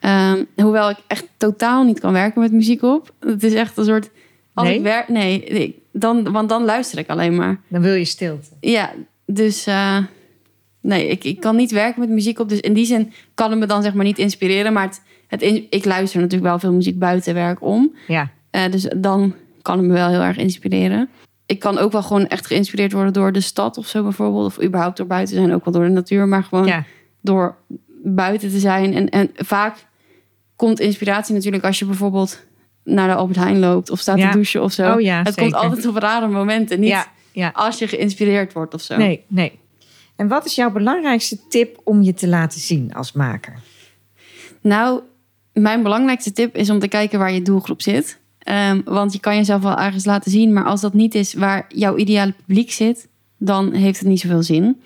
Ehm, hoewel ik echt totaal niet kan werken met muziek op. Het is echt een soort... Als Nee? ik werk... Nee, ik- dan, want dan luister ik alleen maar. dan wil je stilte. Ja, dus... eh, nee, ik, ik kan niet werken met muziek op. Dus in die zin kan het me dan zeg maar niet inspireren. Maar het, het, in- ik luister natuurlijk wel veel muziek buiten werk om. Ja, Eh, dus dan kan me wel heel erg inspireren. Ik kan ook wel gewoon echt geïnspireerd worden door de stad of zo bijvoorbeeld. Of überhaupt door buiten zijn, ook wel door de natuur. Maar gewoon Ja. door buiten te zijn. En, en vaak komt inspiratie natuurlijk als je bijvoorbeeld naar de Albert Heijn loopt of staat Ja. te douchen of zo. Oh ja, het zeker. komt altijd op rare momenten, niet Ja, ja. als je geïnspireerd wordt of zo. Nee, nee. En wat is jouw belangrijkste tip om je te laten zien als maker? Nou, mijn belangrijkste tip is om te kijken waar je doelgroep zit. Ehm, want je kan jezelf wel ergens laten zien, maar als dat niet is waar jouw ideale publiek zit, dan heeft het niet zoveel zin.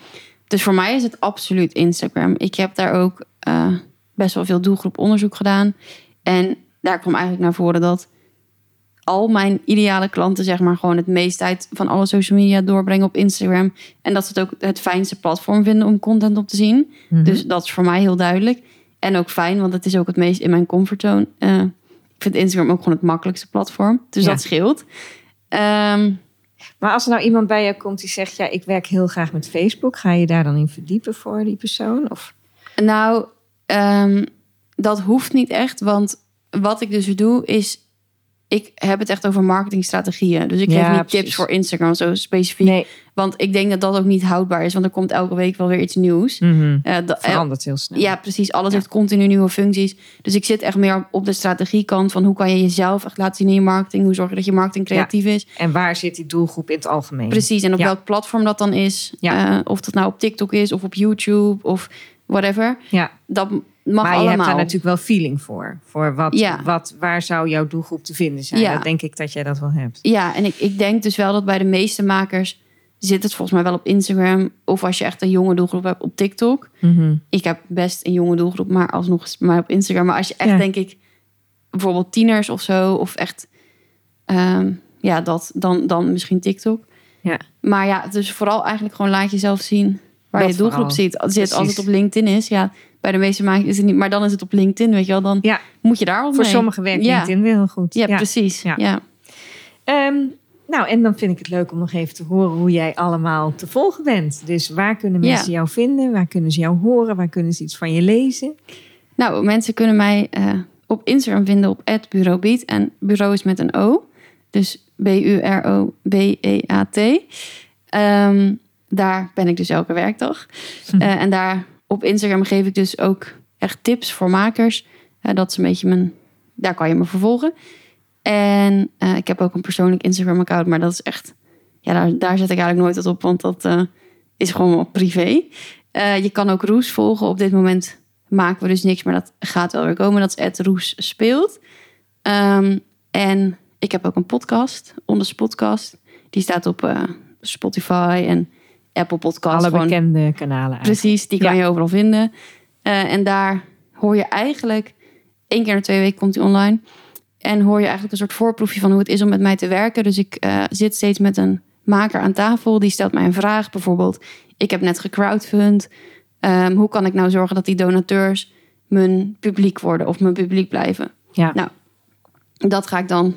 Dus voor mij is het absoluut Instagram. Ik heb daar ook eh, best wel veel doelgroeponderzoek gedaan. En daar kwam eigenlijk naar voren dat al mijn ideale klanten, zeg maar, gewoon het meest tijd van alle social media doorbrengen op Instagram. En dat ze het ook het fijnste platform vinden om content op te zien. Mhm. Dus dat is voor mij heel duidelijk. En ook fijn, want het is ook het meest in mijn comfortzone. Eh, ik vind Instagram ook gewoon het makkelijkste platform. Dus Ja. dat scheelt. Ehm, Maar als er nou iemand bij jou komt die zegt... ja, ik werk heel graag met Facebook... ga je daar dan in verdiepen voor die persoon? Of... nou, ehm, dat hoeft niet echt. Want wat ik dus doe is... Ik heb het echt over marketingstrategieën. Dus ik Ja, geef niet precies. tips voor Instagram zo specifiek. Nee, Want ik denk dat dat ook niet houdbaar is. Want er komt elke week wel weer iets nieuws. Da- verandert heel snel. Ja, precies. Alles Ja. heeft continu nieuwe functies. Dus ik zit echt meer op- de strategiekant van hoe kan je jezelf echt laten zien in je marketing. Hoe zorg je dat je marketing creatief is. En waar zit die doelgroep in het algemeen? Precies. En op Ja. welk platform dat dan is. Ja. Eh, of dat nou op TikTok is of op YouTube of whatever. Ja, Dat mag maar je allemaal. hebt daar natuurlijk wel feeling voor. Voor wat, Ja. wat, waar zou jouw doelgroep te vinden zijn? Ja. Dat denk ik dat jij dat wel hebt. Ja, en ik, ik denk dus wel dat bij de meeste makers zit het volgens mij wel op Instagram. Of als je echt een jonge doelgroep hebt op TikTok. Mhm. Ik heb best een jonge doelgroep, maar alsnog maar op Instagram. Maar als je echt, Ja. denk ik, bijvoorbeeld tieners of zo, of echt, ehm, ja, dat, dan, dan misschien TikTok. Ja. Maar ja, dus vooral eigenlijk gewoon laat jezelf zien waar Dat je doelgroep zit. Als, het, op LinkedIn is, ja, bij de meeste makers is het niet, maar dan is het op LinkedIn, weet je wel, dan Ja, moet je daar wat voor mee. sommigen werkt Ja. LinkedIn heel goed. Ja, precies. Ja. Ja. Nou, en dan vind ik het leuk om nog even te horen hoe jij allemaal te volgen bent. Dus waar kunnen Ja. mensen jou vinden? Waar kunnen ze jou horen? Waar kunnen ze iets van je lezen? Nou, mensen kunnen mij eh, op Instagram vinden op @bureaubeat en bureau is met een O. Dus B-U-R-O-B-E-A-T. Ehm, daar ben ik dus elke werkdag. Eh, en daar op Instagram geef ik dus ook echt tips voor makers. Eh, dat is een beetje mijn... Daar kan je me vervolgen. En eh, ik heb ook een persoonlijk Instagram-account, maar dat is echt... Ja, daar, daar zet ik eigenlijk nooit wat op, want dat eh, is gewoon privé. Eh, je kan ook Roes volgen. Op dit moment maken we dus niks, maar dat gaat wel weer komen. Dat is Roes Speelt. Ehm, en ik heb ook een podcast, Onders Podcast. Die staat op Spotify en Apple Podcasts. Alle Gewoon- bekende kanalen eigenlijk. Precies, die kan Ja. je overal vinden. En daar hoor je eigenlijk... één keer in de twee weken komt die online. En hoor je eigenlijk een soort voorproefje van hoe het is om met mij te werken. Dus ik eh, zit steeds met een maker aan tafel. Die stelt mij een vraag. Bijvoorbeeld, ik heb net gecrowdfund. Ehm, hoe kan ik nou zorgen dat die donateurs mijn publiek worden of mijn publiek blijven? Ja. Nou, dat ga ik dan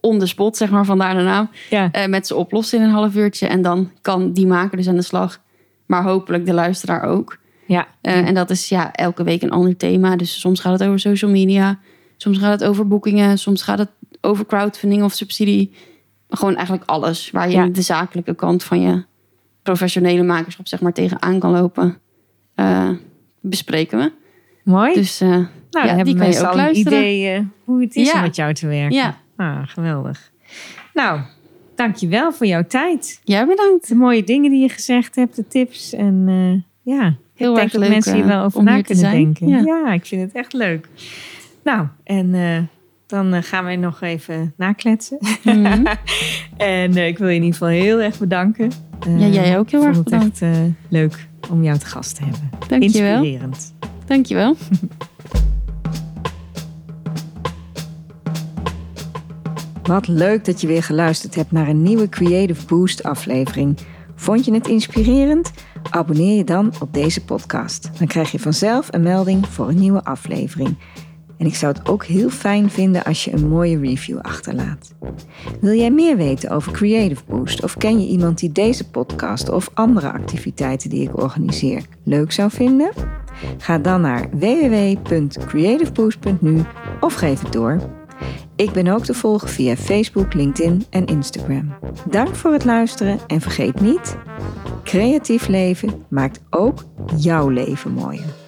on the spot, zeg maar, vandaar de naam Ja. eh, met ze oplossen in een half uurtje. En dan kan die maker dus aan de slag. Maar hopelijk de luisteraar ook. Ja. Eh, en dat is ja, elke week een ander thema. Dus soms gaat het over social media. Soms gaat het over boekingen. Soms gaat het over crowdfunding of subsidie. Gewoon eigenlijk alles. Waar je Ja. de zakelijke kant van je professionele makerschap zeg maar tegenaan kan lopen. eh, bespreken we. Mooi. Dus eh, nou, ja, dan die hebben kan je ook luisteren. idee eh, hoe het is Ja. om met jou te werken. Ja. Ah, geweldig. Nou, dankjewel voor jouw tijd. jij bedankt. De mooie dingen die je gezegd hebt, de tips. En eh, ja, Heel ik denk erg dat leuk mensen hier wel over na kunnen denken. Ja. Ja. ik vind het echt leuk. Nou, en eh, dan eh, gaan wij nog even nakletsen. Mhm. en eh, ik wil je in ieder geval heel erg bedanken. Ja, jij ook heel ik erg vond het echt eh, leuk om jou te gast te hebben. Dankjewel. Inspirerend. Dankjewel. Wat leuk dat je weer geluisterd hebt naar een nieuwe Creative Boost aflevering. Vond je het inspirerend? Abonneer je dan op deze podcast. Dan krijg je vanzelf een melding voor een nieuwe aflevering. En ik zou het ook heel fijn vinden als je een mooie review achterlaat. Wil jij meer weten over Creative Boost of ken je iemand die deze podcast of andere activiteiten die ik organiseer leuk zou vinden? Ga dan naar www.creativeboost.nu of geef het door. Ik ben ook te volgen via Facebook, LinkedIn en Instagram. Dank voor het luisteren en vergeet niet: creatief leven maakt ook jouw leven mooier.